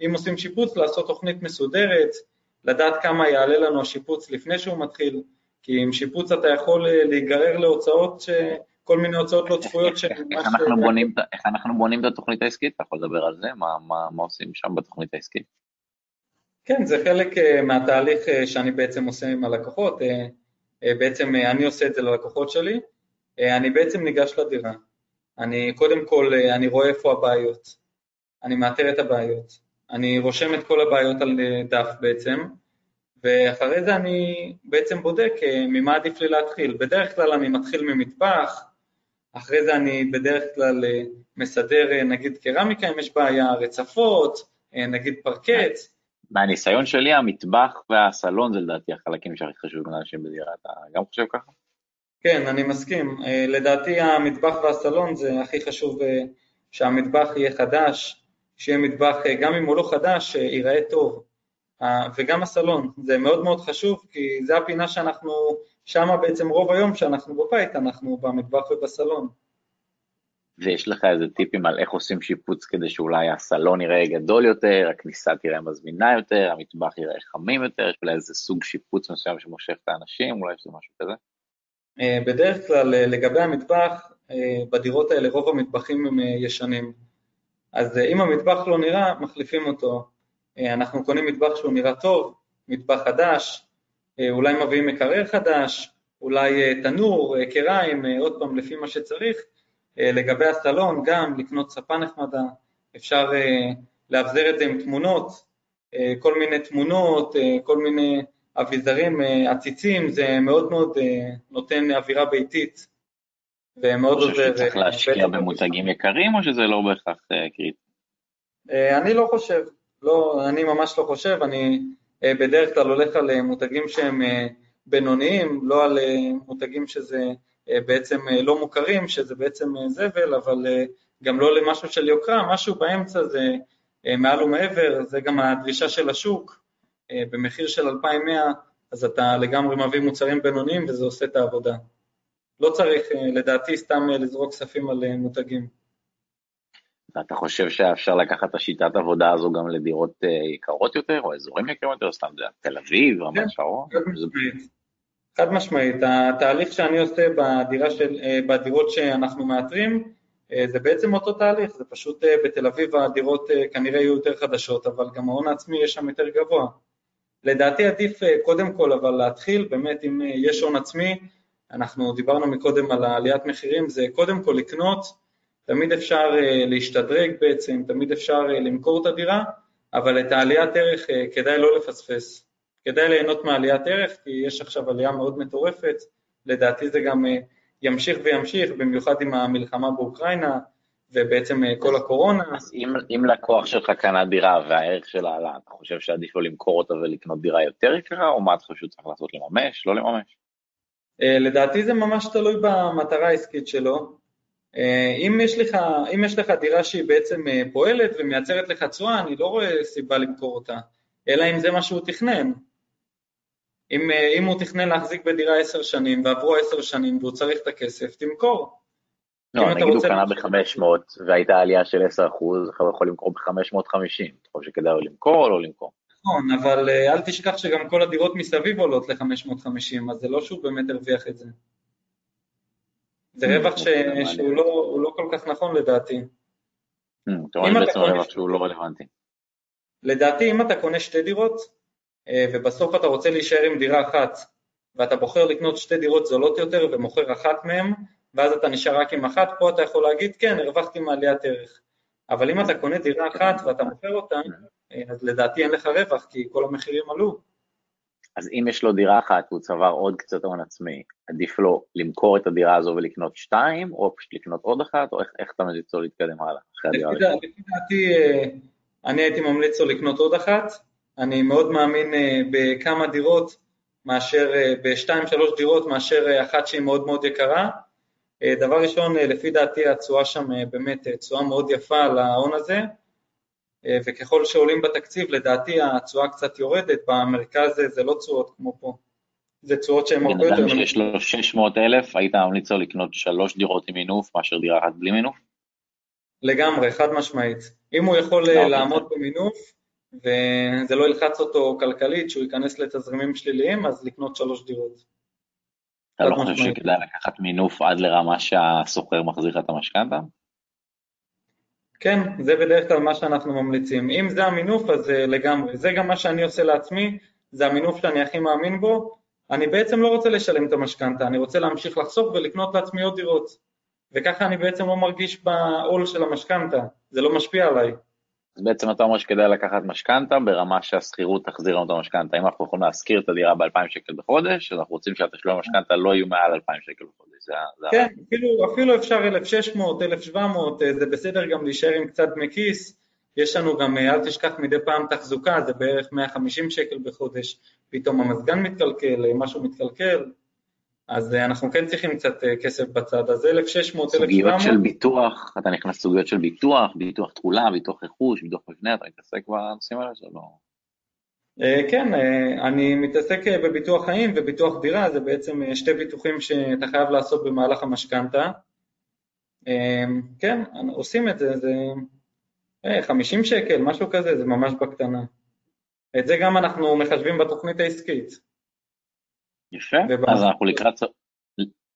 אם עושים שיפוץ, לעשות תוכנית מסודרת, לדעת כמה יעלה לנו השיפוץ לפני שהוא מתחיל, כי עם שיפוץ אתה יכול להיגרר להוצאות, ש... כל מיני הוצאות לא צפויות ש... איך, איך, אנחנו בונים, איך אנחנו בונים את התוכנית העסקית? אתה יכול לדבר על זה? מה, מה, מה עושים שם בתוכנית העסקית? כן, זה חלק מהתהליך שאני בעצם עושה עם הלקוחות, בעצם אני עושה את זה ללקוחות שלי, אני בעצם ניגש לדירה, אני קודם כל, אני רואה איפה הבעיות, אני מאתר את הבעיות, אני רושם את כל הבעיות על דף בעצם, ואחרי זה אני בעצם בודק ממה עדיף לי להתחיל. בדרך כלל אני מתחיל ממטבח, אחרי זה אני בדרך כלל מסדר נגיד קרמיקה אם יש בעיה, רצפות, נגיד פרקט. מהניסיון שלי המטבח והסלון זה לדעתי החלקים שהכי חשובים לאנשים בדירה, אתה גם חושב ככה? כן, אני מסכים. לדעתי המטבח והסלון זה הכי חשוב שהמטבח יהיה חדש, שיהיה מטבח, גם אם הוא לא חדש, ייראה טוב. וגם הסלון, זה מאוד מאוד חשוב, כי זה הפינה שאנחנו, שם בעצם רוב היום שאנחנו בבית, אנחנו במטבח ובסלון. ויש לך איזה טיפים על איך עושים שיפוץ כדי שאולי הסלון יראה גדול יותר, הכניסה תראה מזמינה יותר, המטבח יראה חמים יותר, יש אולי איזה סוג שיפוץ מסוים שמושך את האנשים, אולי יש משהו כזה? בדרך כלל לגבי המטבח, בדירות האלה רוב המטבחים הם ישנים. אז אם המטבח לא נראה, מחליפים אותו. אנחנו קונים מטבח שהוא נראה טוב, מטבח חדש, אולי מביאים מקרר חדש, אולי תנור, קריים, עוד פעם לפי מה שצריך. לגבי הסלון גם לקנות ספה נחמדה, אפשר לאבזר את זה עם תמונות, כל מיני תמונות, כל מיני אביזרים עציצים, זה מאוד מאוד נותן אווירה ביתית ומאוד עוזר. חושב שצריך להשקיע במותגים יקרים או שזה לא בהכרח קריטי? אני לא חושב, לא, אני ממש לא חושב, אני בדרך כלל הולך על מותגים שהם בינוניים, לא על מותגים שזה בעצם לא מוכרים, שזה בעצם זבל, אבל גם לא למשהו של יוקרה, משהו באמצע זה מעל ומעבר, זה גם הדרישה של השוק, במחיר של 2,100, אז אתה לגמרי מביא מוצרים בינוניים וזה עושה את העבודה. לא צריך, לדעתי, סתם לזרוק כספים על מותגים. ואתה חושב שאפשר לקחת את השיטת עבודה הזו גם לדירות יקרות יותר, או אזורים יקרים יותר, סתם תל אביב, רמת כן, שרון? משמעית. חד משמעית, התהליך שאני עושה בדירה של, בדירות שאנחנו מאתרים, זה בעצם אותו תהליך, זה פשוט בתל אביב הדירות כנראה יהיו יותר חדשות, אבל גם ההון העצמי יש שם יותר גבוה. לדעתי עדיף קודם כל אבל להתחיל, באמת אם יש הון עצמי, אנחנו דיברנו מקודם על העליית מחירים, זה קודם כל לקנות, תמיד אפשר להשתדרג בעצם, תמיד אפשר למכור את הדירה, אבל את העליית ערך כדאי לא לפספס. כדאי ליהנות מעליית ערך, כי יש עכשיו עלייה מאוד מטורפת, לדעתי זה גם ימשיך וימשיך, במיוחד עם המלחמה באוקראינה, ובעצם כל הקורונה. אז אם, אם לקוח שלך קנה דירה והערך שלה עלה, אתה חושב שעדיף לו למכור אותה ולקנות דירה יותר יקרה, או מה אתה חושב שצריך לעשות, לממש, לא לממש? לדעתי זה ממש תלוי במטרה העסקית שלו. אם יש לך, אם יש לך דירה שהיא בעצם פועלת ומייצרת לך תשואה, אני לא רואה סיבה למכור אותה, אלא אם זה מה שהוא תכנן. אם, אם הוא תכנן להחזיק בדירה עשר שנים ועברו עשר שנים והוא צריך את הכסף, תמכור. לא, נגיד הוא קנה ב-500 והייתה עלייה של 10%, עכשיו הוא יכול למכור ב-550, אתה חושב שכדאי לו למכור או לא למכור? נכון, אבל אל תשכח שגם כל הדירות מסביב עולות ל-550, אז זה לא שהוא באמת הרוויח את זה. זה רווח שהוא לא, לא כל כך נכון לדעתי. אתה רואה בעצם רווח שהוא לא רלוונטי. לדעתי, אם אתה קונה שתי דירות, ובסוף אתה רוצה להישאר עם דירה אחת, ואתה בוחר לקנות שתי דירות זולות יותר ומוכר אחת מהן, ואז אתה נשאר רק עם אחת, פה אתה יכול להגיד, כן, הרווחתי מעליית ערך. אבל אם אתה קונה דירה אחת ואתה מוכר אותה, אז לדעתי אין לך רווח, כי כל המחירים עלו. אז אם יש לו דירה אחת והוא צבר עוד קצת הון עצמי, עדיף לו למכור את הדירה הזו ולקנות שתיים, או פשוט לקנות עוד אחת, או איך, איך אתה ממליץ לו להתקדם הלאה אחרי הדירה הראשונה? לפי דעתי, אה, אני הייתי ממליץ לו לקנות עוד אחת. אני מאוד מאמין אה, בכמה דירות, מאשר, אה, בשתיים שלוש דירות, מאשר אחת שהיא מאוד מאוד יקרה. דבר ראשון, לפי דעתי התשואה שם באמת תשואה מאוד יפה על ההון הזה. אה, וככל שעולים בתקציב, לדעתי התשואה קצת יורדת, במרכז זה לא תשואות כמו פה, זה תשואות שהן הרבה יותר... בן אדם שיש לו 600 אלף, היית ממליץ לו לקנות שלוש דירות עם מינוף מאשר דירה אחת בלי מינוף? לגמרי, חד משמעית. אם הוא יכול אה, לעמוד במינוף, וזה לא ילחץ אותו כלכלית, שהוא ייכנס לתזרימים שליליים, אז לקנות שלוש דירות. אתה לא חושב שכדאי לקחת מינוף עד לרמה שהשוכר מחזיר לך את המשכנתה? כן, זה בדרך כלל מה שאנחנו ממליצים. אם זה המינוף, אז אה, לגמרי. זה גם מה שאני עושה לעצמי, זה המינוף שאני הכי מאמין בו. אני בעצם לא רוצה לשלם את המשכנתה, אני רוצה להמשיך לחסוך ולקנות לעצמי עוד דירות. וככה אני בעצם לא מרגיש בעול של המשכנתה, זה לא משפיע עליי. אז בעצם אתה אומר שכדאי לקחת משכנתה ברמה שהשכירות תחזיר לנו את המשכנתה. אם אנחנו יכולים להשכיר את הדירה ב-2,000 שקל בחודש, אז אנחנו רוצים שהתשלום המשכנתה לא יהיו מעל 2,000 שקל בחודש. זה, זה כן, אפילו, אפילו אפשר 1,600, 1,700, אה, זה בסדר גם להישאר עם קצת דמי כיס. יש לנו גם, אה, אל תשכח מדי פעם תחזוקה, זה בערך 150 שקל בחודש, פתאום המזגן מתקלקל, אה, משהו מתקלקל. אז אנחנו כן צריכים קצת כסף בצד, אז 1,600, 1,700. סוגיות של ביטוח, אתה נכנס לסוגיות של ביטוח, ביטוח תכולה, ביטוח רכוש, ביטוח מבנה, אתה מתעסק בנושאים האלה שלא? כן, אני מתעסק בביטוח חיים וביטוח דירה, זה בעצם שתי ביטוחים שאתה חייב לעשות במהלך המשכנתה. כן, עושים את זה, זה 50 שקל, משהו כזה, זה ממש בקטנה. את זה גם אנחנו מחשבים בתוכנית העסקית. יפה, אז אנחנו לקראת סוף,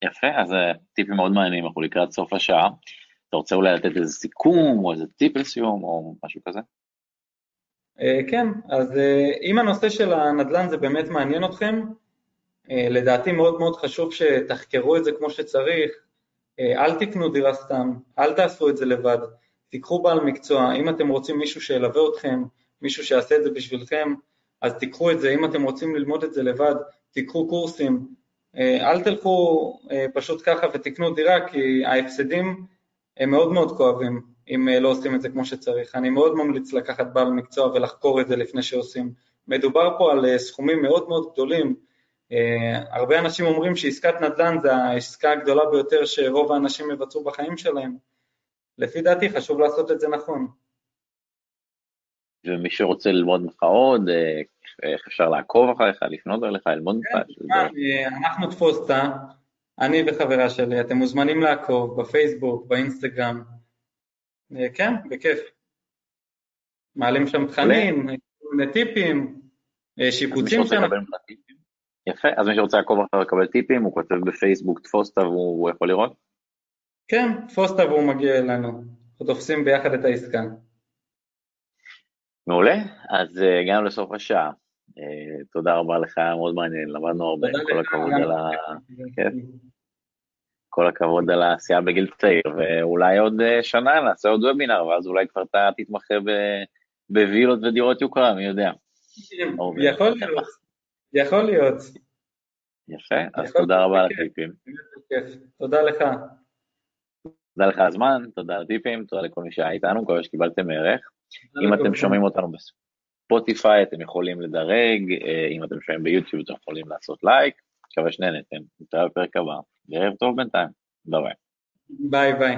יפה, אז טיפים מאוד מעניינים, אנחנו לקראת סוף השעה. אתה רוצה אולי לתת איזה סיכום, או איזה טיפ לסיום, או משהו כזה? אה, כן, אז אה, אם הנושא של הנדל"ן זה באמת מעניין אתכם, אה, לדעתי מאוד מאוד חשוב שתחקרו את זה כמו שצריך, אל תקנו דירה סתם, אל תעשו את זה לבד, תיקחו בעל מקצוע, אם אתם רוצים מישהו שילווה אתכם, מישהו שיעשה את זה בשבילכם, אז תיקחו את זה, אם אתם רוצים ללמוד את זה לבד, תיקחו קורסים, אל תלכו פשוט ככה ותקנו דירה, כי ההפסדים הם מאוד מאוד כואבים, אם אה, לא עושים את זה כמו שצריך. אני מאוד ממליץ לקחת בעל מקצוע ולחקור את זה לפני שעושים. מדובר פה על אה, סכומים מאוד מאוד גדולים. אה, הרבה אנשים אומרים שעסקת נדל"ן זה העסקה הגדולה ביותר שרוב האנשים יבצעו בחיים שלהם. לפי דעתי חשוב לעשות את זה נכון. ומי שרוצה ללמוד ממך עוד, איך אפשר לעקוב אחריך, לפנות אליך, ללמוד ממך? כן, אנחנו תפוסטה, אני וחברה שלי, אתם מוזמנים לעקוב בפייסבוק, באינסטגרם, אה, כן, בכיף. מעלים שם תכנים, טיפים, אה, שיפוצים שם. יפה, אז מי שרוצה לעקוב אחר לקבל טיפים, הוא כותב בפייסבוק תפוסטה והוא יכול לראות? כן, תפוסטה והוא מגיע אלינו, אנחנו תופסים ביחד את העסקה. מעולה, אז אה, הגענו לסוף השעה. תודה רבה לך, היה מאוד מעניין, למדנו הרבה, כל הכבוד על ה... כל הכבוד על העשייה בגיל צעיר, ואולי עוד אה, שנה נעשה עוד וובינר, ואז אולי כבר אתה תתמחה בווילות ודירות יוקרה, מי יודע. יכול להיות, יכול להיות. יפה, אז תודה רבה על הטיפים. תודה לך. תודה לך הזמן, תודה על הטיפים, תודה לכל מי שהיה איתנו, מקווה שקיבלתם ערך. אם אתם שומעים אותנו בספוטיפיי, אתם יכולים לדרג, אה, אם אתם שומעים ביוטיוב, אתם יכולים לעשות לייק, מקווה שנהנתם, נתראה בפרק הבא. ערב טוב בינתיים, ביי ביי. ביי ביי.